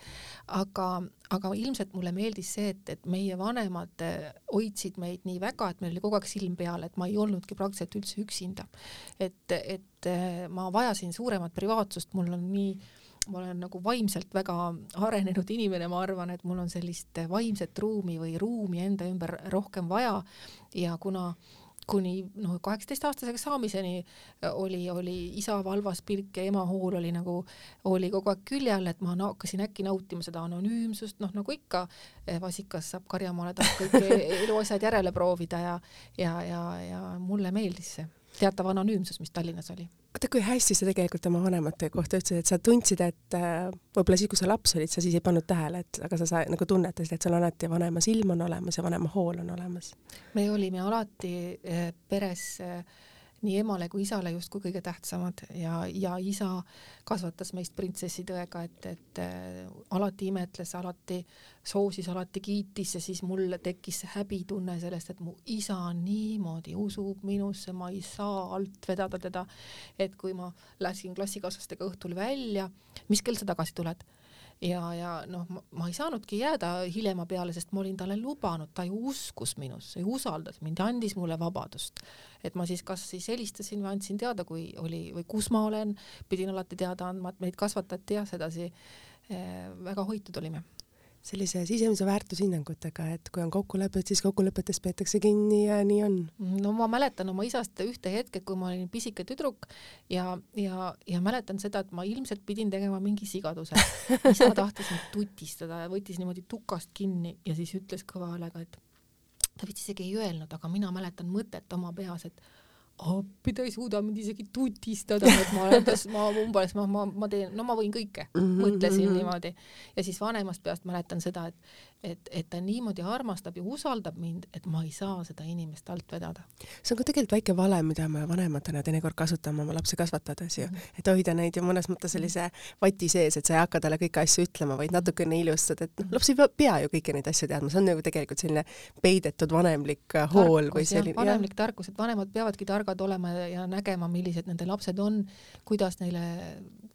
aga, aga ilmselt mulle meeldis see, et, et meie vanemad eh, hoidsid meid nii väga, et meil oli kogu aeg silm peal, et ma ei olnudki praktiliselt üldse üksinda. et, et eh, ma vajasin suuremat privaatsust, mul on nii ma olen nagu vaimselt väga arenenud inimene, ma arvan, et mul on sellist vaimset ruumi või ruumi enda ümber rohkem vaja. Ja kuna kuni noh, kaheksateistaastaseks saamiseni oli, oli isa valvas pilk ja ema hool oli nagu, oli kogu aeg külje all, et ma hakkasin äkki nautima seda anonüümsust, noh nagu ikka, eh, vasikas saab karjamaale, tahab kõik eluasjad järele proovida ja, ja, ja, ja mulle meeldis see teatav anonüümsus, mis Tallinnas oli. oota, kui hästi sa tegelikult oma vanemate kohta ütlesid, et sa tundsid, et äh, võib-olla siis, kui sa laps olid, sa siis ei pannud tähele, et aga sa, sa nagu tunnetasid, et sul alati vanema silm on olemas ja vanema hool on olemas? me olime alati äh, peres äh, nii emale kui isale justkui kõige tähtsamad ja, ja isa kasvatas meist printsessitõega, et, et äh, alati imetles, alati soosis, alati kiitis ja siis mul tekkis see häbitunne sellest, et mu isa niimoodi usub minusse, ma ei saa alt vedada teda. et kui ma läksin klassikaaslastega õhtul välja, mis kell sa tagasi tuled? Ja, ja noh, ma ei saanudki jääda hilema peale, sest ma olin talle lubanud, ta ju uskus minusse, usaldas mind, andis mulle vabadust. et ma siis kas siis helistasin või andsin teada, kui oli või kus ma olen, pidin alati teada andma, et meid kasvatati jah, sedasi eh, väga hoitud olime sellise sisemise väärtushinnangutega, et kui on kokkulepped, siis kokkulepetest peetakse kinni ja nii on. no ma mäletan oma isast ühte hetke, kui ma olin pisike tüdruk ja, ja, ja mäletan seda, et ma ilmselt pidin tegema mingi sigaduse. isa tahtis mind tutistada ja võttis niimoodi tukast kinni ja siis ütles kõva häälega, et ta vist isegi ei öelnud, aga mina mäletan mõtet oma peas, et appi, ta ei suuda mind isegi tutistada, et ma olen tas, ma umbes, ma, ma, ma teen, no ma võin kõike mm, -hmm. mõtlesin mhm. niimoodi. ja siis vanemast peast mäletan seda, et, et, et ta niimoodi armastab ja usaldab mind, et ma ei saa seda inimest alt vedada. see on ka tegelikult väike vale, mida me vanematena teinekord kasutame oma lapsi kasvatades ju -hmm. et hoida neid ju mõnes mõttes sellise vati sees, et sa ei hakka talle kõiki asju ütlema, vaid natukene ilustad, et noh, laps ei pea ju kõiki neid asju teadma, see on nagu tegelikult selline peidetud vanemlik äh, hool tarkus, või selline. vanemlik tarkus, et vanemad peavadki targad olema ja nägema, millised nende lapsed on, kuidas neile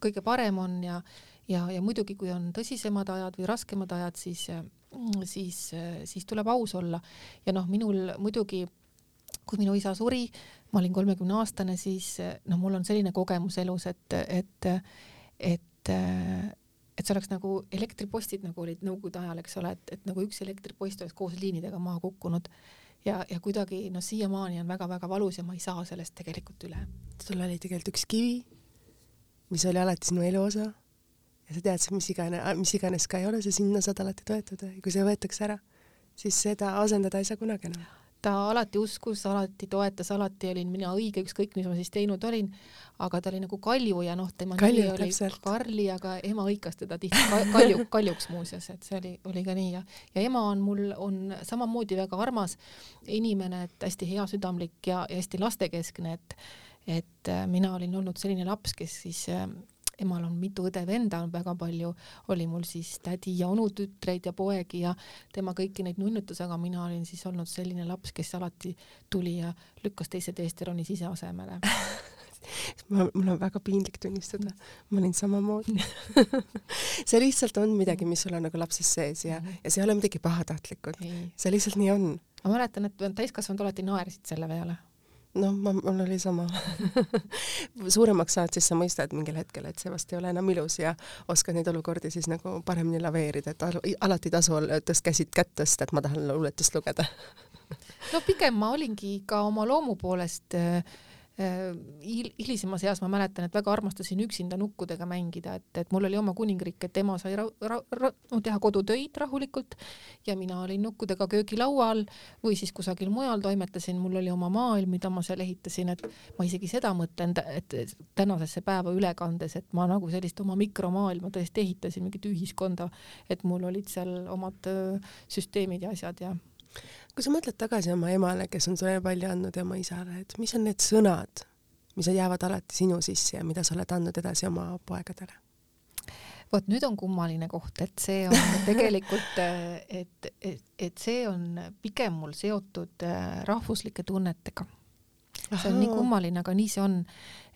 kõige parem on ja ja, ja muidugi, kui on tõsisemad ajad või raskemad ajad, siis, siis, siis tuleb aus olla. ja noh, minul muidugi, kui minu isa suri, ma olin kolmekümne aastane, siis noh, mul on selline kogemus elus, et, et, et et see oleks nagu elektripostid, nagu olid nõukogude ajal, eks ole, et, et nagu üks elektripost oleks koos liinidega maha kukkunud ja, ja kuidagi noh, siiamaani on väga-väga valus ja ma ei saa sellest tegelikult üle. sul oli tegelikult üks kivi, mis oli alati sinu elu osa ja sa teadsid, mis iganes, mis iganes ka ei ole, sa sinna saad alati toetuda. Ja kui see võetakse ära, siis seda asendada ei saa kunagi enam. Ta alati uskus, alati toetas, alati olin mina õige, ükskõik mis ma siis teinud olin, aga ta oli nagu kalju ja noh, tema kalju, nimi oli täpselt. Karli, aga ema hõikas teda tihti kalju, kaljuks muuseas, et see oli, oli ka nii ja, ja ema on mul, on samamoodi väga armas inimene, et hästi heasüdamlik ja, ja hästi lastekeskne, et et äh, mina olin olnud selline laps, kes siis äh, emal on mitu õde-venda on väga palju, oli mul siis tädi ja onutütreid ja poegi ja tema kõiki neid nunnutas, aga mina olin siis olnud selline laps, kes alati tuli ja lükkas teised eest ja ronis ise asemele ma, mul on väga piinlik tunnistada, ma olin samamoodi see lihtsalt on midagi, mis sul on nagu lapses sees ja, mhm. ja see ei ole midagi pahatahtlikku. see lihtsalt nii on. ma mäletan, et täiskasvanud alati naersid selle peale noh, ma, mul oli sama. Suuremaks saad, siis sa mõistad mingil hetkel, et see vast ei ole enam ilus ja oskad neid olukordi siis nagu paremini laveerida, et alati ei tasu tõst käsid kätt tõsta, et ma tahan luuletust lugeda. No pigem ma olingi ka oma loomu poolest Äh, hilisemas eas ma mäletan, et väga armastasin üksinda nukkudega mängida, et, et mul oli oma kuningriik, et ema sai ra, ra, ra, no, teha kodutöid rahulikult ja mina olin nukkudega köögilaual või siis kusagil mujal toimetasin, mul oli oma maailm, mida ma seal ehitasin, et ma isegi seda mõtlen, et tänasesse päeva üle kandes, et ma nagu sellist oma mikromaailma tõesti ehitasin, mingit ühiskonda, et mul olid seal omad süsteemid ja asjad ja kui sa mõtled tagasi oma emale, kes on sulle palju andnud ja oma isale, et mis on need sõnad, mis jäävad alati sinu sisse ja mida sa oled andnud edasi oma poegadele? vot nüüd on kummaline koht, et see on tegelikult, et, et, et see on pigem mul seotud äh, rahvuslike tunnetega. see on nii kummaline, aga nii see on,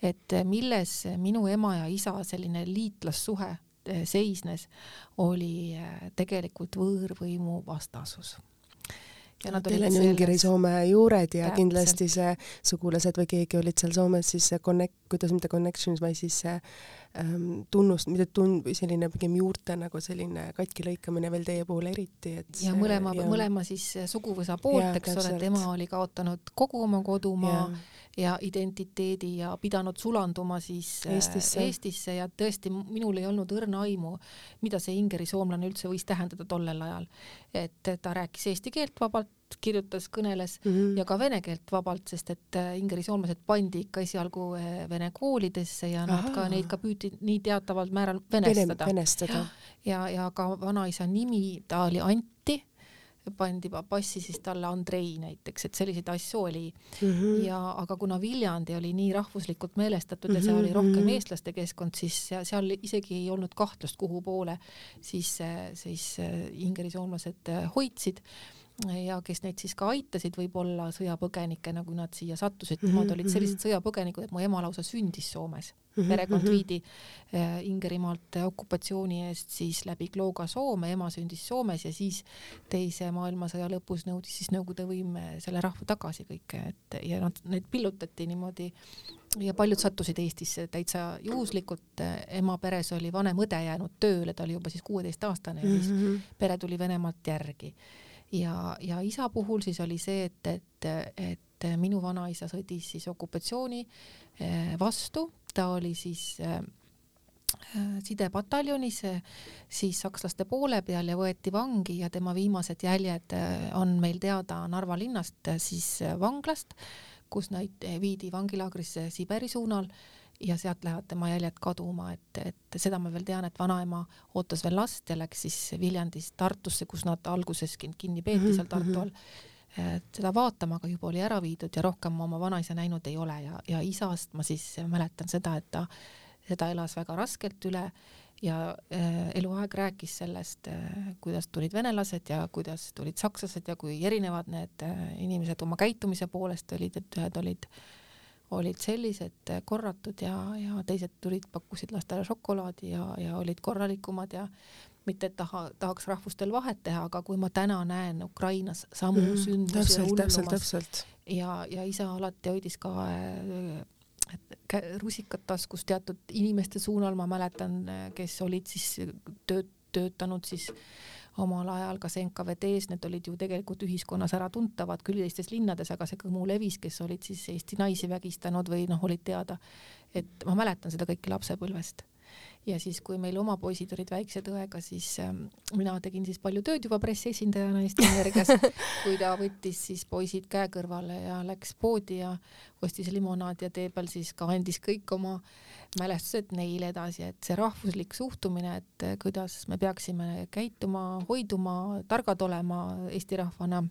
et milles minu ema ja isa selline liitlassuhe äh, seisnes, oli äh, tegelikult võõrvõimu vastasus ja nad Teil on ju Ungari Soome juured ja Täpselt. kindlasti see sugulased või keegi olid seal Soomes, siis see connect, kuidas mitte connections, vaid siis see ähm, tunnust, mitte tun-, selline pigem juurte nagu selline katki lõikamine veel teie puhul eriti, et see, ja mõlema mõlema siis suguvõsa poolt, eks ole, tema oli kaotanud kogu oma kodumaa ja ja identiteedi ja pidanud sulanduma siis äh, Eestisse, Eestisse ja tõesti minul ei olnud õrna aimu, mida see ingeri soomlane üldse võis tähendada tollel ajal. et ta rääkis eesti keelt vabalt, kirjutas, kõneles mm -hmm. ja ka vene keelt vabalt, sest et äh, ingeri soomlased pandi ikka esialgu äh, vene koolidesse ja nad Aha. ka neid ka püüdi nii teataval määral venestada. venestada. ja, ja ka vanaisa nimi, ta oli Anti pandi passi siis talle Andrei näiteks, et selliseid asju oli mm. -hmm. ja aga kuna Viljandi oli nii rahvuslikult meelestatud mm -hmm. ja seal oli rohkem mhm. eestlaste keskkond, siis seal isegi ei olnud kahtlust, kuhu poole siis, siis ingerisoomlased hoidsid ja kes neid siis ka aitasid võib-olla sõjapõgenikena, kui nad siia sattusid, nemad olid mhm, sellised mhm. sõjapõgenikud, et mu ema lausa sündis Soomes. perekond viidi äh, Ingerimaalt okupatsiooni eest siis läbi Klooga Soome, ema sündis Soomes ja siis teise maailmasõja lõpus nõudis siis Nõukogude võim selle rahva tagasi kõike, et ja nad, need pillutati niimoodi ja paljud sattusid Eestisse täitsa juhuslikult, ema peres oli vanem õde jäänud tööle, ta oli juba siis kuueteistaastane ja siis mm -hmm. pere tuli Venemaalt järgi ja, ja isa puhul siis oli see, et, et, et minu vanaisa sõdis siis okupatsiooni eh, vastu, ta oli siis äh, sidepataljonis siis sakslaste poole peal ja võeti vangi ja tema viimased jäljed on meil teada Narva linnast siis vanglast, kus neid viidi vangilaagrisse Siberi suunal ja sealt lähevad tema jäljed kaduma, et, et seda ma veel tean, et vanaema ootas veel last ja läks siis Viljandist Tartusse, kus nad alguses kinni peeti mhm, seal Tartu all et seda vaatama, aga juba oli ära viidud ja rohkem ma oma vanaisa näinud ei ole ja, ja isast ma siis mäletan seda, et ta seda elas väga raskelt üle ja äh, eluaeg rääkis sellest äh,, kuidas tulid venelased ja kuidas tulid sakslased ja kui erinevad need äh, inimesed oma käitumise poolest olid, et ühed olid äh, olid sellised korratud ja, ja teised tulid, pakkusid lastele šokolaadi ja, ja olid korralikumad ja mitte, et taha, tahaks rahvustel vahet teha, aga kui ma täna näen Ukrainas samu mm, sündmusi hullumas ja, ja isa alati hoidis ka rusikat taskus teatud inimeste suunal, ma mäletan, kes olid siis tööd, töötanud siis omal ajal kas NKVD-s, need olid ju tegelikult ühiskonnas äratuntavad küll teistes linnades, aga see kõmu levis, kes olid siis Eesti naisi vägistanud või noh, olid teada, et ma mäletan seda kõike lapsepõlvest. Ja siis, kui meil oma poisid olid väiksed õega, siis äh, mina tegin siis palju tööd juba pressiesindajana Eesti Energias, kui ta võttis siis poisid käe kõrvale ja läks poodi ja ostis limonaadi ja tee peal siis ka andis kõik oma mälestused neile edasi, et see rahvuslik suhtumine, et kuidas me peaksime käituma, hoiduma, targad olema Eesti rahvana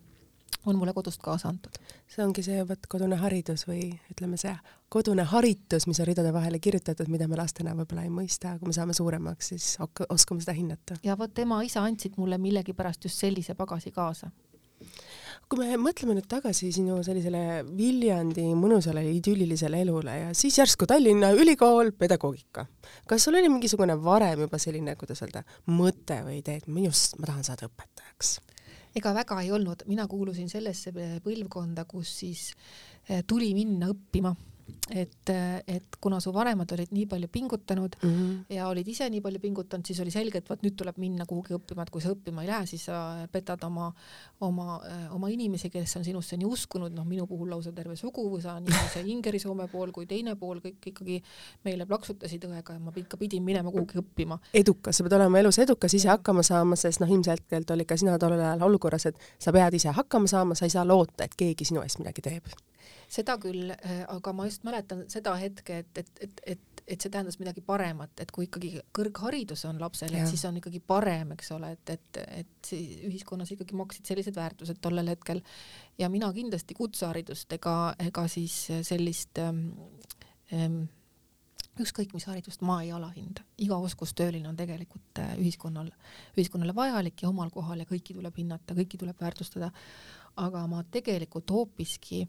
on mulle kodust kaasa antud. see ongi see vot kodune haridus või ütleme, see kodune haritus, mis on ridade vahele kirjutatud, mida me lastena võib-olla ei mõista, kui me saame suuremaks, siis oskame seda hinnata. ja vot ema-isa andsid mulle millegipärast just sellise pagasi kaasa kui me mõtleme nüüd tagasi sinu sellisele Viljandi mõnusale idüllilisele elule ja siis järsku Tallinna Ülikool, pedagoogika. kas sul oli mingisugune varem juba selline, kuidas öelda, mõte või idee, et minust, ma tahan saada õpetajaks? ega väga ei olnud, mina kuulusin sellesse põlvkonda, kus siis eh, tuli minna õppima et, et kuna su vanemad olid nii palju pingutanud mm -hmm. ja olid ise nii palju pingutanud, siis oli selge, et vot nüüd tuleb minna kuhugi õppima, et kui sa õppima ei lähe, siis sa petad oma, oma, oma inimesi, kes on sinusse nii uskunud, noh, minu puhul lausa terve suguvõsa, nii see Ingeri-Soome pool kui teine pool, kõik ikkagi meile plaksutasid õega ja ma ikka pidin minema kuhugi õppima. edukas, sa pead olema elus edukas, ise hakkama saama, sest noh, ilmselgelt olid ka sina tollel ajal olukorras, et sa pead ise hakkama saama, sa ei saa loota, et keegi sinu eest midagi teeb seda küll, äh, aga ma just mäletan seda hetke, et, et, et, et et see tähendas midagi paremat, et kui ikkagi kõrgharidus on lapsel, et siis on ikkagi parem, eks ole, et, et, et ühiskonnas ikkagi maksid sellised väärtused tollel hetkel. Ja mina kindlasti kutseharidust ega, ega siis sellist ähm, ähm, ükskõik mis haridust ma ei alahinda, iga oskustööline on tegelikult äh, ühiskonnal, ühiskonnale vajalik ja omal kohal ja kõiki tuleb hinnata, kõiki tuleb väärtustada. aga ma tegelikult hoopiski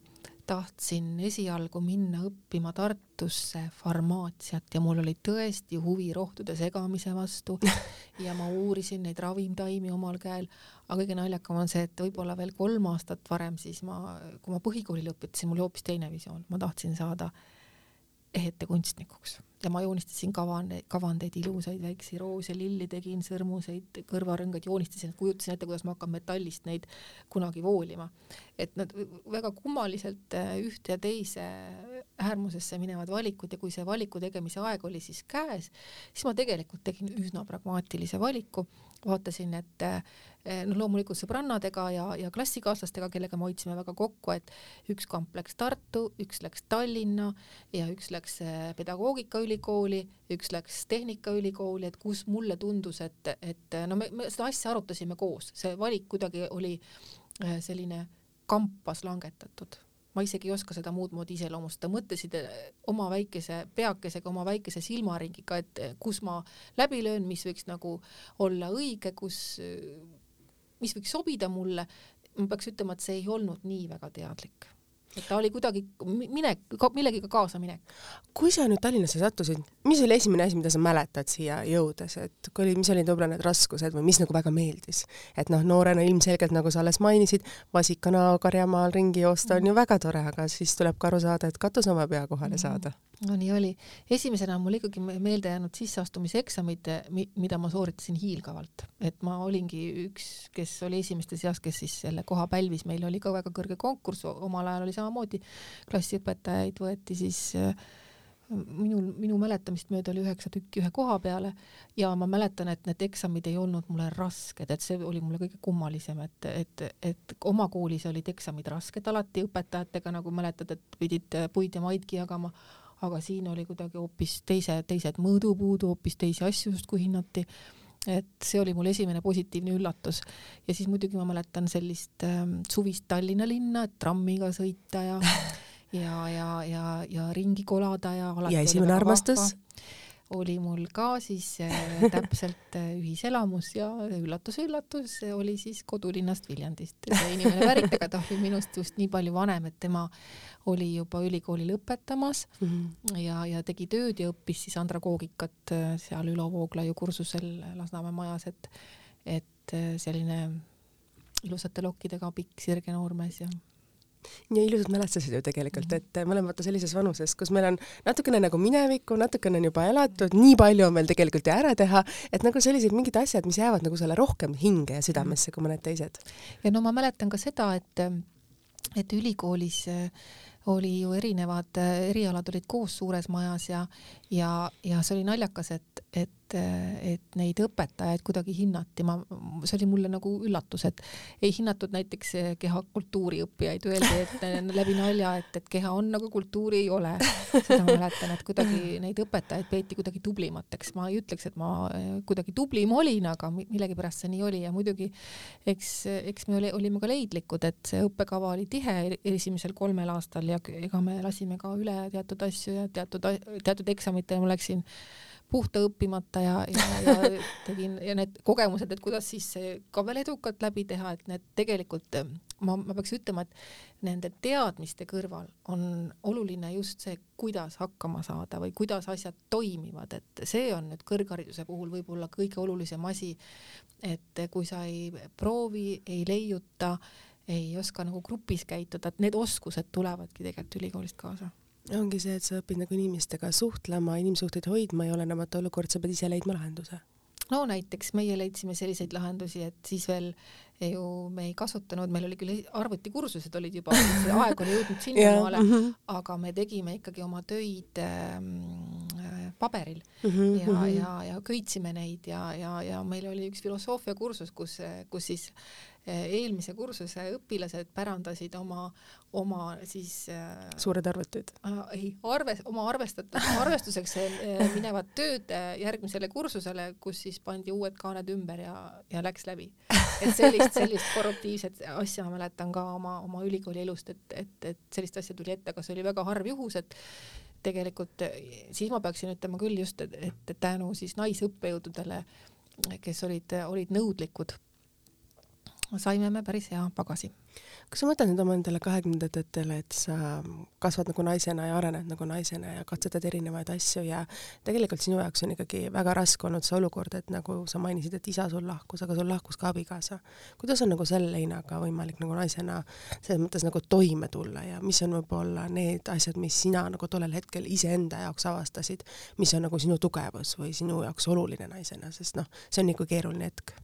tahtsin esialgu minna õppima Tartusse farmaatsiat ja mul oli tõesti huvi rohtude segamise vastu ja ma uurisin neid ravimtaimi omal käel, aga kõige naljakam on see, et võib-olla veel kolm aastat varem siis ma, kui ma põhikooli lõpetasin, mul oli hoopis teine visioon, ma tahtsin saada ehetekunstnikuks ja ma joonistasin kavandeid, kavandeid, ilusaid väikseid roose, lilli tegin, sõrmuseid, kõrvarõngaid joonistasin, kujutasin ette, kuidas ma hakkan metallist neid kunagi voolima. Et nad väga kummaliselt äh, ühte ja teise äärmusesse minevad valikud ja kui see valiku tegemise aeg oli siis käes, siis ma tegelikult tegin üsna pragmaatilise valiku, vaatasin, et Eh, noh, loomulikult sõbrannadega ja, ja klassikaaslastega, kellega me hoidsime väga kokku, et üks kamp läks Tartu, üks läks Tallinna ja üks läks eh, pedagoogikaülikooli, üks läks tehnikaülikooli, et kus mulle tundus, et, et no me, me seda asja arutasime koos, see valik kuidagi oli selline kampas langetatud. Ma isegi ei oska seda muud moodi iseloomustada, mõtlesid oma väikese peakesega, oma väikese silmaringiga, et kus ma läbi löön, mis võiks nagu olla õige, kus mis võiks sobida mulle, ma peaks ütlema, et see ei olnud nii väga teadlik et ta oli kuidagi minek, millegiga kaasaminek. kui sa nüüd Tallinnasse sattusid, mis oli esimene asi, mida sa mäletad siia jõudes, et kui oli, mis olid võib-olla need raskused või mis nagu väga meeldis? et noh, noorena ilmselgelt, nagu sa alles mainisid, vasikana karjamaal ringi joosta on ju väga tore, aga siis tuleb ka aru saada, et katus oma pea kohale saada no nii oli. esimesena on mul ikkagi meelde jäänud sisseastumiseksamid, mida ma sooritasin hiilgavalt, et ma olingi üks, kes oli esimeste seas, kes siis selle koha pälvis, meil oli ka väga kõrge konkurss, omal ajal oli samamoodi, klassiõpetajaid võeti siis äh, minul, minu mäletamist mööda oli üheksa tükki ühe koha peale. Ja ma mäletan, et need eksamid ei olnud mulle rasked, et see oli mulle kõige kummalisem, et, et, et oma koolis olid eksamid rasked. Alati õpetajatega, nagu mäletad, et pidid puid ja maidki jagama aga siin oli kuidagi hoopis teise, teised mõõdupuud, hoopis teisi asju justkui hinnati. et see oli mul esimene positiivne üllatus ja siis muidugi ma mäletan sellist äh, suvist Tallinna linna, et trammiga sõita ja ja, ja, ja, ja ringi kolada ja. ja esimene armastus? Oli mul ka siis äh, täpselt äh, ühiselamus ja üllatus-üllatus oli siis kodulinnast Viljandist. inimene pärit, aga ta oli minust just nii palju vanem, et tema oli juba ülikooli lõpetamas mm -hmm. ja, ja tegi tööd ja õppis siis andragoogikat äh, seal Ülo Vooglaiu kursusel Lasnamäe majas, et, et selline ilusate lokkidega pikk sirge noormees ja ja ilusad mälestused ju tegelikult, mhm. et me oleme vaata sellises vanuses, kus meil on natukene nagu minevikku, natukene on juba elatud, nii palju on veel tegelikult ju ära teha, et nagu sellised mingid asjad, mis jäävad nagu sulle rohkem hinge ja südamesse kui mõned teised. ja no ma mäletan ka seda, et, et ülikoolis äh, oli ju erinevad äh, erialad olid koos suures majas ja, ja, ja see oli naljakas, et, et, et neid õpetajaid kuidagi hinnati, ma, see oli mulle nagu üllatus, et ei hinnatud näiteks kehakultuuri õppijaid, öeldi, et läbi nalja, et, et keha on nagu kultuuri ei ole. seda ma mäletan, et kuidagi neid õpetajaid peeti kuidagi tublimateks, ma ei ütleks, et ma kuidagi tublim olin, aga millegipärast see nii oli. Ja muidugi eks, eks me oli, olime ka leidlikud, et see õppekava oli tihe esimesel kolmel aastal. Ja ega me lasime ka üle teatud asju ja teatud, teatud eksamitel ma läksin puhta õppimata ja, ja, ja tegin ja need kogemused, et kuidas siis ka veel edukalt läbi teha, et need tegelikult ma, ma peaks ütlema, et nende teadmiste kõrval on oluline just see, kuidas hakkama saada või kuidas asjad toimivad, et see on nüüd kõrghariduse puhul võib-olla kõige olulisem asi, et kui sa ei proovi, ei leiuta, ei oska nagu grupis käituda, et need oskused tulevadki tegelikult ülikoolist kaasa ongi see, et sa õpid nagu inimestega suhtlema, inimsuhteid hoidma ja olenemata olukord, sa pead ise leidma lahenduse. no näiteks meie leidsime selliseid lahendusi, et siis veel ju me ei kasutanud, meil oli küll arvutikursused olid juba, aeg oli jõudnud sinnamaale mm, -hmm. aga me tegime ikkagi oma töid äh, paberil mm -hmm, ja mm, -hmm. ja, ja köitsime neid ja, ja, ja meil oli üks filosoofiakursus, kus, kus siis Eh, eelmise kursuse õpilased pärandasid oma, oma siis äh, suured arvutud äh,? ei, arve, oma arvestatud, arvestuseks äh, minevad tööd järgmisele kursusele, kus siis pandi uued kaaned ümber ja, ja läks läbi. et sellist, sellist korruptiivset asja ma mäletan ka oma, oma ülikooli elust, et, et, et sellist asja tuli ette, aga see oli väga harv juhus, et tegelikult siis ma peaksin ütlema küll just, et, tänu siis naisõppejõududele, kes olid, olid nõudlikud saime me päris hea pagasi. kas sa mõtled nüüd oma nendele kahekümnendatele, et sa kasvad nagu naisena ja arened nagu naisena ja katsetad erinevaid asju ja tegelikult sinu jaoks on ikkagi väga raske olnud see olukord, et nagu sa mainisid, et isa sul lahkus, aga sul lahkus ka abikaasa. kuidas on nagu selle leinaga võimalik nagu naisena selles mõttes nagu toime tulla ja mis on võib-olla need asjad, mis sina nagu tollel hetkel iseenda jaoks avastasid, mis on nagu sinu tugevus või sinu jaoks oluline naisena, sest noh, see on nagu keeruline hetk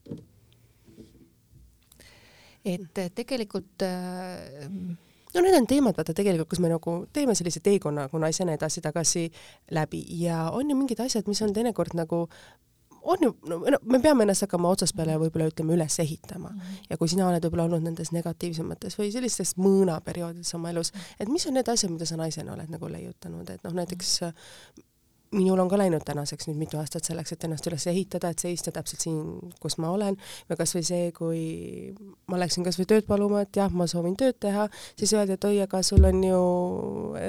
et tegelikult äh, no need on teemad, vaata tegelikult, kus me nagu teeme sellise teekonna nagu naisena edasi-tagasi läbi. Ja on ju mingid asjad, mis on teinekord nagu on ju, no me peame ennast hakkama otsast peale võib-olla ütleme üles ehitama. Mm -hmm. ja kui sina oled võib-olla olnud nendes negatiivsemates või sellistes mõõnaperioodides oma elus, et mis on need asjad, mida sa naisena oled nagu leiutanud, et noh, näiteks minul on ka läinud tänaseks nüüd mitu aastat selleks, et ennast üles ehitada, et seista täpselt siin, kus ma olen, või kasvõi see, kui ma läksin kasvõi tööd paluma, et jah, ma soovin tööd teha, siis öeldi, et oi, aga sul on ju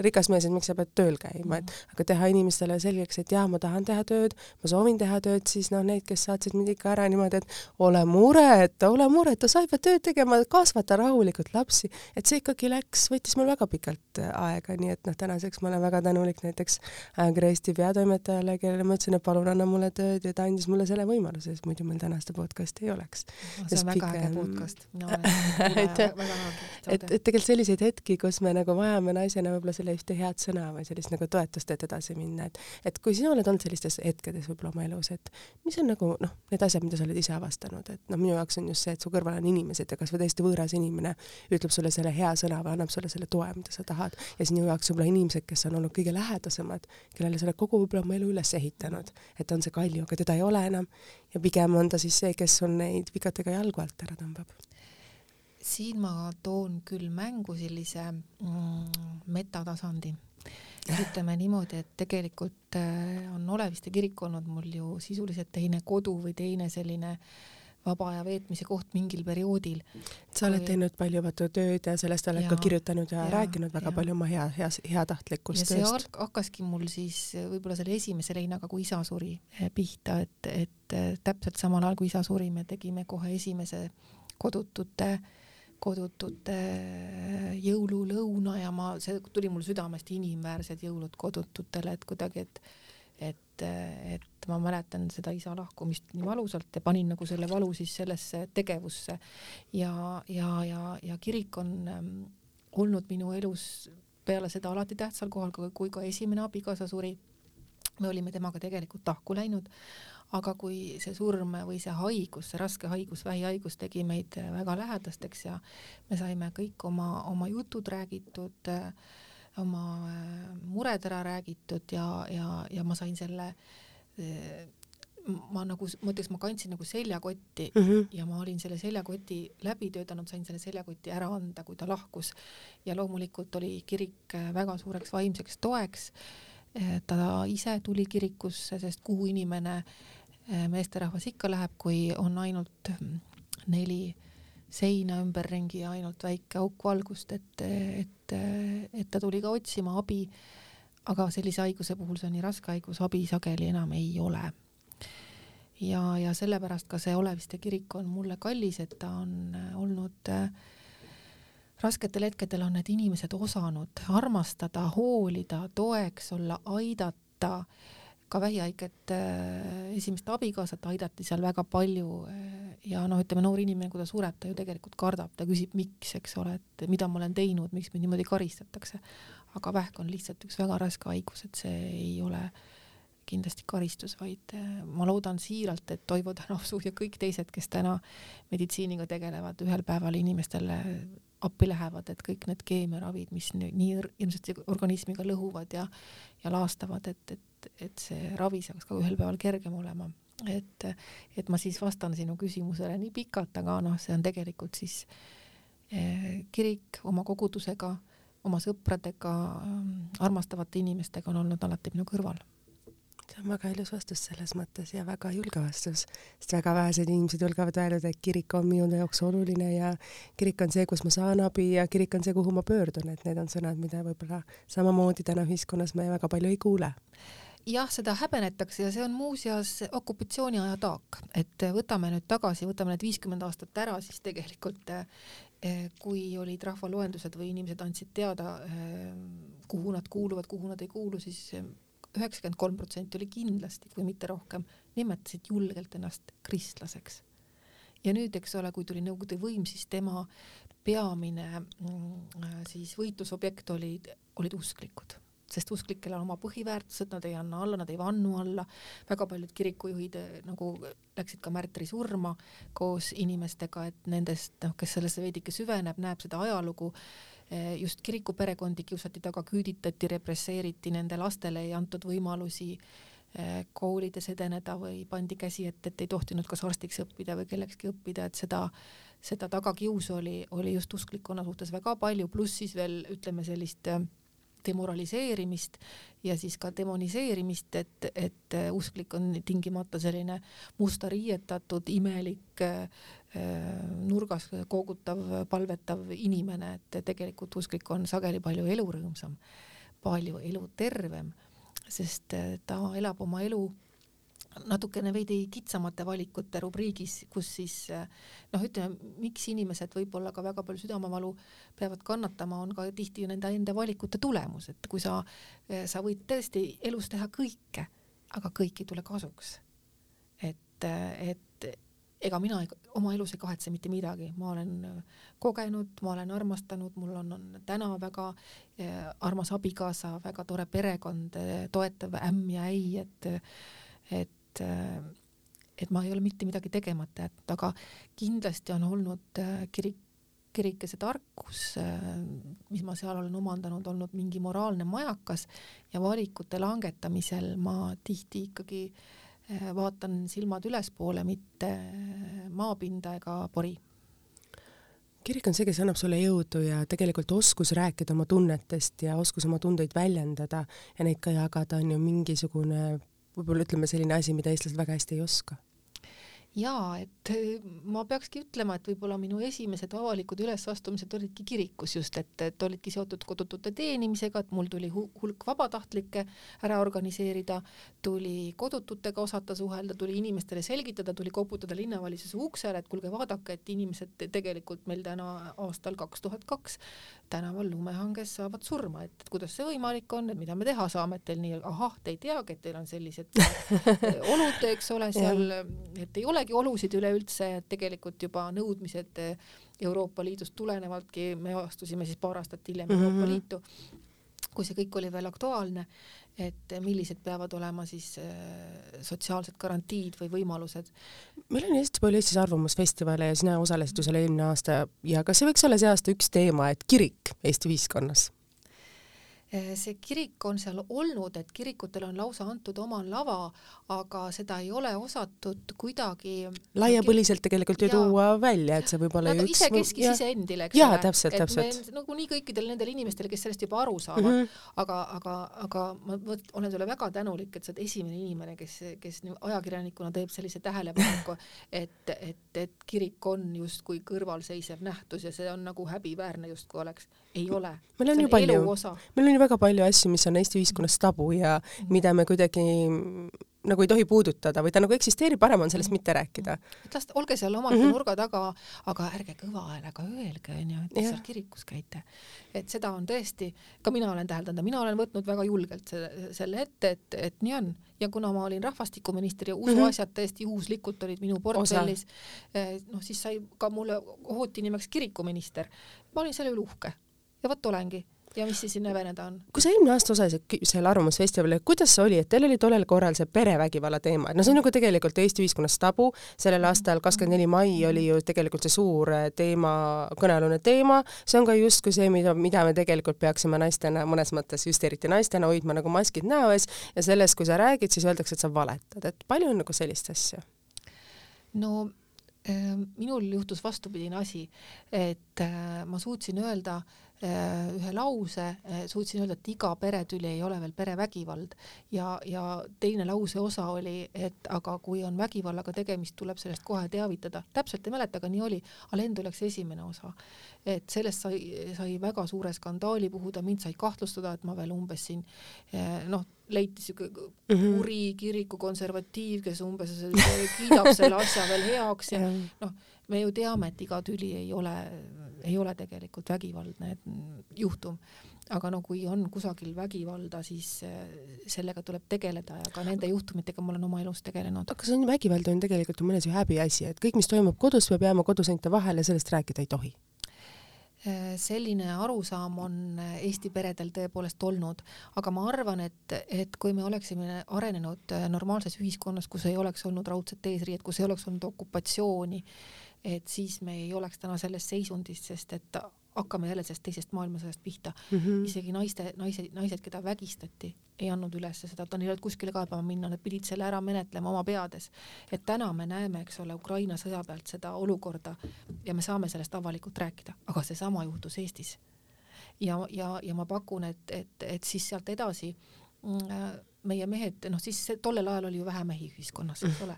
rikas mees, et miks sa pead tööl käima, et aga teha inimestele selgeks, et jah, ma tahan teha tööd, ma soovin teha tööd, siis noh, need, kes saatsid mind ikka ära niimoodi, et ole mureta, ole mureta, sa ei pea tööd tegema, kasvata rahulikult lapsi, et see ikkagi läks, võttis mul väga pikalt aega, nii et noh, tänaseks ma olen väga tänulik näiteks Ajakirja Eesti peale peatoimetajale, kellele ma ütlesin, et palun anna mulle tööd ja ta andis mulle selle võimaluse, sest muidu meil tänast podcast'i ei oleks. see on väga äge podcast. et, et, et tegelikult selliseid hetki, kus me nagu vajame naisena võib-olla selle ühte head sõna või sellist nagu toetust, et edasi minna, et et kui sina oled olnud sellistes hetkedes võib-olla oma elus, et mis on nagu noh, need asjad, mida sa oled ise avastanud, et noh, minu jaoks on just see, et su kõrval on inimesed ja kasvõi täiesti võõras inimene ütleb sulle selle hea sõna või annab sulle selle toe, mida sa tahad ja sinu jaoks võib-olla inimesed, kes on olnud kõige lähedasemad, kellele sa oled kogu võib-olla oma elu üles ehitanud, et on see Kalju, aga teda ei ole enam ja pigem on ta siis see, kes on neid vikatega jalgu alt ära tõmbab. siin ma toon küll mängu sellise mm, metatasandi ütleme niimoodi, et tegelikult äh, on Oleviste kirik olnud mul ju sisuliselt teine kodu või teine selline äh, vaba aja veetmise koht mingil perioodil. sa oled teinud palju vaata tööd ja sellest oled ja, ka kirjutanud ja, ja rääkinud väga ja. palju oma hea, hea, heatahtlikust tööst. ja see hakkaski mul siis võib-olla selle esimese leinaga, kui isa suri eh, pihta, et, et eh, täpselt samal ajal, kui isa suri, me tegime kohe esimese kodutute kodutute eh, jõululõuna ja ma, see tuli mul südamest, inimväärsed jõulud kodututele, et kuidagi, et et, et ma mäletan seda isa lahkumist nii valusalt ja panin nagu selle valu siis sellesse tegevusse ja, ja, ja, ja kirik on ähm, olnud minu elus peale seda alati tähtsal kohal, kui ka esimene abikaasa suri. me olime temaga tegelikult tahku läinud, aga kui see surm või see haigus, see raske haigus, vähihaigus tegi meid väga lähedasteks ja me saime kõik oma, oma jutud räägitud äh, oma äh, mured ära räägitud ja, ja, ja ma sain selle äh, ma nagu, ma ütleks, ma kandsin nagu seljakotti mm -hmm. ja ma olin selle seljakoti läbi töötanud, sain selle seljakoti ära anda, kui ta lahkus. ja loomulikult oli kirik väga suureks vaimseks toeks. ta ise tuli kirikusse, sest kuhu inimene, meesterahvas ikka läheb, kui on ainult neli seina ümberringi ja ainult väike auk valgust, et, et, et ta tuli ka otsima abi. aga sellise haiguse puhul, see on nii raske haigus, abi sageli enam ei ole ja, ja sellepärast ka see Oleviste kirik on mulle kallis, et ta on olnud rasketel hetkedel on need inimesed osanud armastada, hoolida, toeks olla, aidata. Ka vähihaiget äh, esimest abikaasat aidati seal väga palju ja noh, ütleme noor inimene, kui ta sureb, ta ju tegelikult kardab, ta küsib, miks, eks ole, et mida ma olen teinud, miks mind niimoodi karistatakse. aga vähk on lihtsalt üks väga raske haigus, et see ei ole äh, kindlasti karistus, vaid äh, ma loodan siiralt, et Toivo Tänavsuu ja kõik teised, kes täna meditsiiniga tegelevad, ühel päeval inimestele appi lähevad, et kõik need keemiaravid, mis nii hirmsasti organismiga lõhuvad ja, ja laastavad, et, et, et see ravi saaks ka ühel päeval kergem olema. et, et ma siis vastan sinu küsimusele nii pikalt, aga noh, see on tegelikult siis eh, kirik oma kogudusega, oma sõpradega, armastavate inimestega on olnud alati minu kõrval. See on väga ilus vastus selles mõttes ja väga julge vastus, sest väga vähesed inimesed julgevad öelda, et kirik on minu jaoks oluline ja kirik on see, kus ma saan abi ja kirik on see, kuhu ma pöördun, et need on sõnad, mida võib-olla samamoodi täna ühiskonnas me väga palju ei kuule jah, seda häbenetakse ja see on muuseas okupatsiooniaja taak, et võtame nüüd tagasi, võtame need viiskümmend aastat ära, siis tegelikult eh, kui olid rahvaloendused või inimesed andsid teada, eh, kuhu nad kuuluvad, kuhu nad ei kuulu, siis üheksakümmend kolm protsenti oli kindlasti, kui mitte rohkem, nimetasid julgelt ennast kristlaseks. ja nüüd, eks ole, kui tuli Nõukogude võim, siis tema peamine mm, siis võitlusobjekt olid, olid usklikud, sest usklikel on oma põhiväärtused, nad ei anna alla, nad ei vannu alla. väga paljud kirikujuhid eh, nagu läksid ka märtri surma koos inimestega, et nendest, noh, kes sellesse veidike süveneb, näeb seda ajalugu Eh, just kirikuperekondi kiusati taga, küüditati, represseeriti, nende lastele ei antud võimalusi eh, koolides edeneda või pandi käsi ette, et ei tohtinud kas arstiks õppida või kellekski õppida, et seda, seda tagakiusu oli, oli just usklikkonna suhtes väga palju, pluss siis veel ütleme sellist äh, demoraliseerimist ja siis ka demoniseerimist, et, et usklik on tingimata selline musta riietatud, imelik, nurgas koogutav, palvetav inimene, et tegelikult usklik on sageli palju elurõõmsam, palju elutervem, sest ta elab oma elu natukene veidi kitsamate valikute rubriigis, kus siis noh, ütleme, miks inimesed võib-olla ka väga palju südamevalu peavad kannatama, on ka tihti nende enda valikute tulemus, et kui sa, sa võid tõesti elus teha kõike, aga kõik ei tule kasuks. et, et ega mina oma elus ei kahetse mitte midagi, ma olen kogenud, ma olen armastanud, mul on, on täna väga eh, armas abikaasa, väga tore perekond, toetav ämm ja äi, et et et, äh, et ma ei ole mitte midagi tegemata jätnud, aga kindlasti on olnud äh, kirik, kirikese tarkus, äh, mis ma seal olen omandanud, olnud mingi moraalne majakas ja valikute langetamisel ma tihti ikkagi vaatan silmad ülespoole, mitte maapinda ega pori. Kirik on see, kes annab sulle jõudu ja tegelikult oskus rääkida oma tunnetest ja oskus oma tundeid väljendada ja neid ka jagada on ju mingisugune võib-olla ütleme selline asi, mida eestlased väga hästi ei oska jaa, et äh, ma peakski ütlema, et võib-olla minu esimesed avalikud ülesastumised olidki kirikus just, et, et olidki seotud kodutute teenimisega, et mul tuli hulk vabatahtlikke ära organiseerida, tuli kodututega osata suhelda, tuli inimestele selgitada, tuli koputada linnavalitsuse uksele, et kuulge, vaadake, et inimesed tegelikult meil täna aastal kaks tuhat kaks tänaval lumehanges saavad surma, et kuidas see võimalik on, et mida me teha saame, et teil nii, ahah, te ei teagi, et teil on sellised olud, eks ole, seal, et ei olegi olusid üleüldse, et tegelikult juba nõudmised Euroopa Liidust tulenevaltki, me astusime siis paar aastat hiljem mm -hmm. Euroopa Liitu, kui see kõik oli veel aktuaalne, et millised peavad olema siis äh, sotsiaalsed garantiid või võimalused. meil on hästi palju Eestis arvamusfestivale ja sina osalesid ju seal eelmine aasta ja kas see võiks olla see aasta üks teema, et kirik Eesti ühiskonnas? Eh, see kirik on seal olnud, et kirikutel on lausa antud oma lava, aga seda ei ole osatud kuidagi laiapõliselt tegelikult ju tuua välja, et see võib olla ju üks isekeskis iseendile, eks jaa, täpselt, täpselt. nagunii kõikidel nendel inimestel, kes sellest juba aru saavad mm, -hmm. aga, aga, aga ma võt, olen sulle väga tänulik, et sa oled esimene inimene, kes, kes ajakirjanikuna teeb sellise tähelepaneku, et, et, et kirik on justkui kõrvalseisev nähtus ja see on nagu häbiväärne justkui oleks. Ei ole. meil on ju palju, meil on ju väga palju asju, mis on Eesti ühiskonnas tabu ja mm mida me kuidagi nagu ei tohi puudutada või ta nagu eksisteerib, parem on sellest mitte rääkida. et las, olge seal omaette mm -hmm. nurga taga, aga ärge kõva häälega öelge, onju, et te seal kirikus käite. et seda on tõesti, ka mina olen täheldanud, mina olen võtnud väga julgelt selle, selle ette, et, et nii on. ja kuna ma olin rahvastikuminister ja usuasjad mm -hmm. täiesti juhuslikult olid minu portfellis, eh, noh siis sai ka mulle hooti nimeks kirikuminister. ma olin selle üle uhke ja vot olengi. Ja mis siis siin häbeneda on? kui sa eelmine aasta osalesid seal Arvamusfestivalil, kuidas see oli, et teil oli tollel korral see perevägivalla teema, et no see on nagu tegelikult Eesti ühiskonnas tabu, sellel aastal kakskümmend neli mai oli ju tegelikult see suur eh, teema, kõnealune teema, see on ka justkui see, mida, mida me tegelikult peaksime naistena mõnes mõttes, just eriti naistena, hoidma nagu maskid näo ees ja sellest, kui sa räägid, siis öeldakse, et sa valetad, et palju on nagu sellist asja? no äh, minul juhtus vastupidine asi, et äh, ma suutsin öelda äh, Äh, ühe lause, äh, suutsin öelda, et iga peretüli ei ole veel perevägivald ja, ja teine lause osa oli, et aga kui on vägivallaga tegemist, tuleb sellest kohe teavitada. täpselt ei mäleta, aga nii oli. aga lend oleks esimene osa. et sellest sai, sai väga suure skandaali puhuda, mind sai kahtlustada, et ma veel umbes siin äh, noh, leiti siuke mhm. kuri kiriku konservatiiv, kes umbes kiidab selle asja veel heaks ja noh, me ju teame, et iga tüli ei ole ei ole tegelikult vägivaldne juhtum. aga no kui on kusagil vägivalda, siis eh, sellega tuleb tegeleda ja ka nende juhtumitega ma olen oma elus tegelenud. aga see on vägivald on tegelikult mõnes ju häbiasi, et kõik, mis toimub kodus, peab jääma koduseinte vahele, sellest rääkida ei tohi eh, selline arusaam on Eesti peredel tõepoolest olnud, aga ma arvan, et, et kui me oleksime arenenud normaalses ühiskonnas, kus ei oleks olnud raudset eesriiet, kus ei oleks olnud okupatsiooni, et siis me ei oleks täna selles seisundis, sest et hakkame jälle sellest teisest maailmasõjast pihta mm. -hmm. isegi naiste, naised, naised, keda vägistati, ei andnud üles seda, et neil ei olnud kuskile kaebama minna, nad pidid selle ära menetlema oma peades. et täna me näeme, eks ole, Ukraina sõja pealt seda olukorda ja me saame sellest avalikult rääkida, aga seesama juhtus Eestis. ja, ja, ja ma pakun, et, et, et siis sealt edasi mm, meie mehed, noh siis tollel ajal oli ju vähe mehi ühiskonnas, eks ole,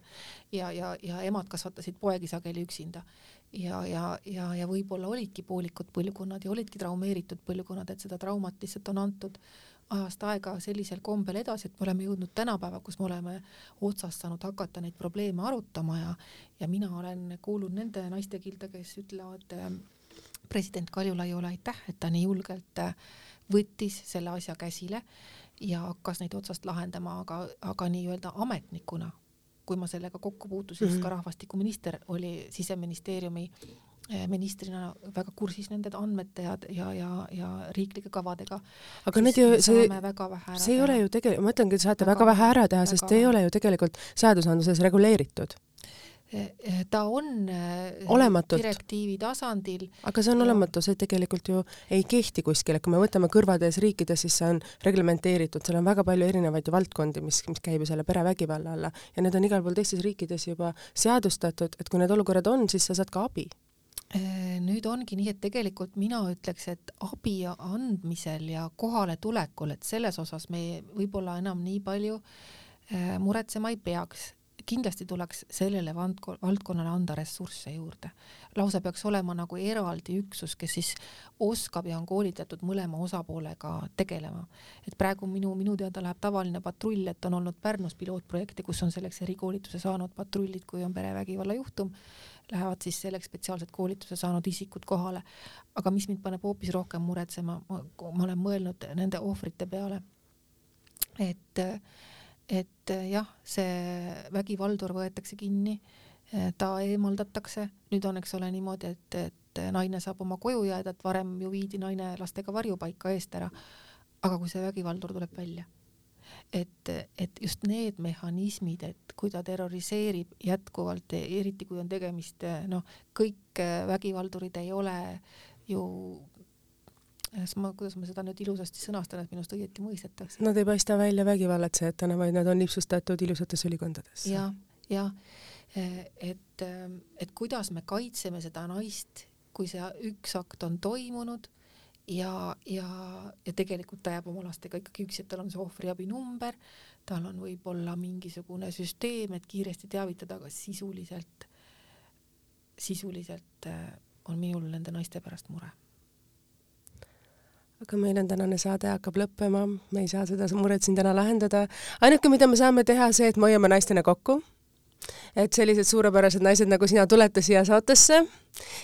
ja, ja, ja emad kasvatasid poegi sageli üksinda. Ja, ja, ja, ja võib-olla olidki poolikud põlvkonnad ja olidki traumeeritud põlvkonnad, et seda traumat lihtsalt on antud ajast aega sellisel kombel edasi, et me oleme jõudnud tänapäeva, kus me oleme otsast saanud hakata neid probleeme arutama ja, ja mina olen kuulnud nende naiste kilda, kes ütlevad äh, president Kaljulaiule aitäh, et ta nii julgelt äh, võttis selle asja käsile ja hakkas neid otsast lahendama, aga, aga nii-öelda ametnikuna, kui ma sellega kokku puutusin mm, -hmm. ka rahvastikuminister oli siseministeeriumi eh, ministrina väga kursis nende andmete ja, ja, ja, ja riiklike kavadega. aga need ju, see, see ei ole ju tegelikult, ma ütlengi, te saate väga, väga vähe ära teha, sest ei ole ju tegelikult seadusandluses reguleeritud ta on äh, Olematut. direktiivi tasandil. aga see on olematu, see tegelikult ju ei kehti kuskil, et kui me võtame kõrvades riikides, siis see on reglementeeritud, seal on väga palju erinevaid valdkondi, mis, mis käib ju selle perevägivalla alla. Ja need on igal pool teistes riikides juba seadustatud, et kui need olukorrad on, siis sa saad ka abi. Nüüd ongi nii, et tegelikult mina ütleks, et abi andmisel ja kohaletulekul, et selles osas me võib-olla enam nii palju muretsema ei peaks kindlasti tuleks sellele valdkonnale anda ressursse juurde. lausa peaks olema nagu eraldi üksus, kes siis oskab ja on koolitatud mõlema osapoolega tegelema. et praegu minu, minu teada läheb tavaline patrull, et on olnud Pärnus pilootprojekte, kus on selleks erikoolituse saanud patrullid, kui on perevägivalla juhtum, lähevad siis selleks spetsiaalselt koolituse saanud isikud kohale. aga mis mind paneb hoopis rohkem muretsema, ma olen mõelnud nende ohvrite peale, et äh, et eh, jah, see vägivaldur võetakse kinni, eh, ta eemaldatakse, nüüd on, eks ole, niimoodi, et, et naine saab oma koju jääda, et varem ju viidi naine lastega varjupaika eest ära. aga kui see vägivaldur tuleb välja, et, et just need mehhanismid, et kui ta terroriseerib jätkuvalt, eriti kui on tegemist noh, kõik vägivaldurid ei ole ju ma, kuidas ma seda nüüd ilusasti sõnastan, et minust õieti mõistetakse. Nad ei paista välja vägivallatsejatena, vaid nad on lipsustatud ilusates ülikondades. jah, jah, et, et kuidas me kaitseme seda naist, kui see üks akt on toimunud ja, ja, ja tegelikult ta jääb oma lastega ikkagi üksi, et tal on see ohvriabi number, tal on võib-olla mingisugune süsteem, et kiiresti teavitada, aga sisuliselt, sisuliselt on minul nende naiste pärast mure aga meil on tänane saade hakkab lõppema, me ei saa seda muret siin täna lahendada. ainuke, mida me saame teha, see, et me hoiame naistena kokku. Et sellised suurepärased naised nagu sina tulete siia saatesse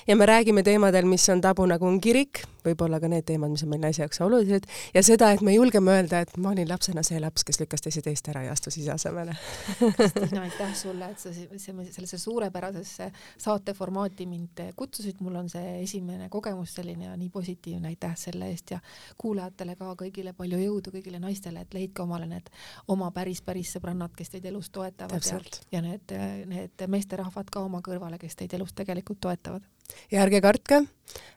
ja me räägime teemadel, mis on tabu, nagu on kirik, võib-olla ka need teemad, mis on meil naise jaoks olulised, ja seda, et me julgeme öelda, et ma olin lapsena see laps, kes lükkas teise teist ära ja astus ise asemele. Kristiina, aitäh sulle, et sa sellesse suurepärasesse saateformaati mind kutsusid, mul on see esimene kogemus selline ja nii positiivne, aitäh selle eest ja kuulajatele ka kõigile palju jõudu, kõigile naistele, et leidke omale need oma päris, päris sõbrannad, kes teid elus toetavad Täpselt. ja, ja need, need meesterahvad ka oma kõrvale, kes teid elus tegelikult toetavad ja ärge kartke,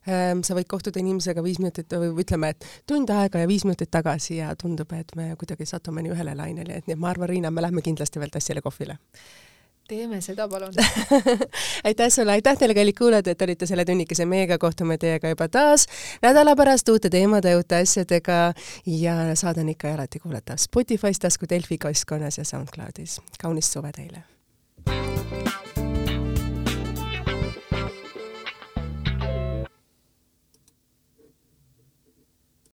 ähm, sa võid kohtuda inimesega viis minutit või ütleme, et tund aega ja viis minutit tagasi ja tundub, et me kuidagi satume nii ühele lainele, et nii et ma arvan, Riina, me lähme kindlasti veel tassile kohvile teeme seda, palun aitäh sulle, aitäh teile, kallid kuulajad, et olite selle tunnikese meiega, kohtume teiega juba taas nädala pärast uute teemade, uute asjadega ja saade on ikka ja alati kuulatav Spotify's, tasku Delfi keskkonnas ja SoundCloudis. kaunist suve teile!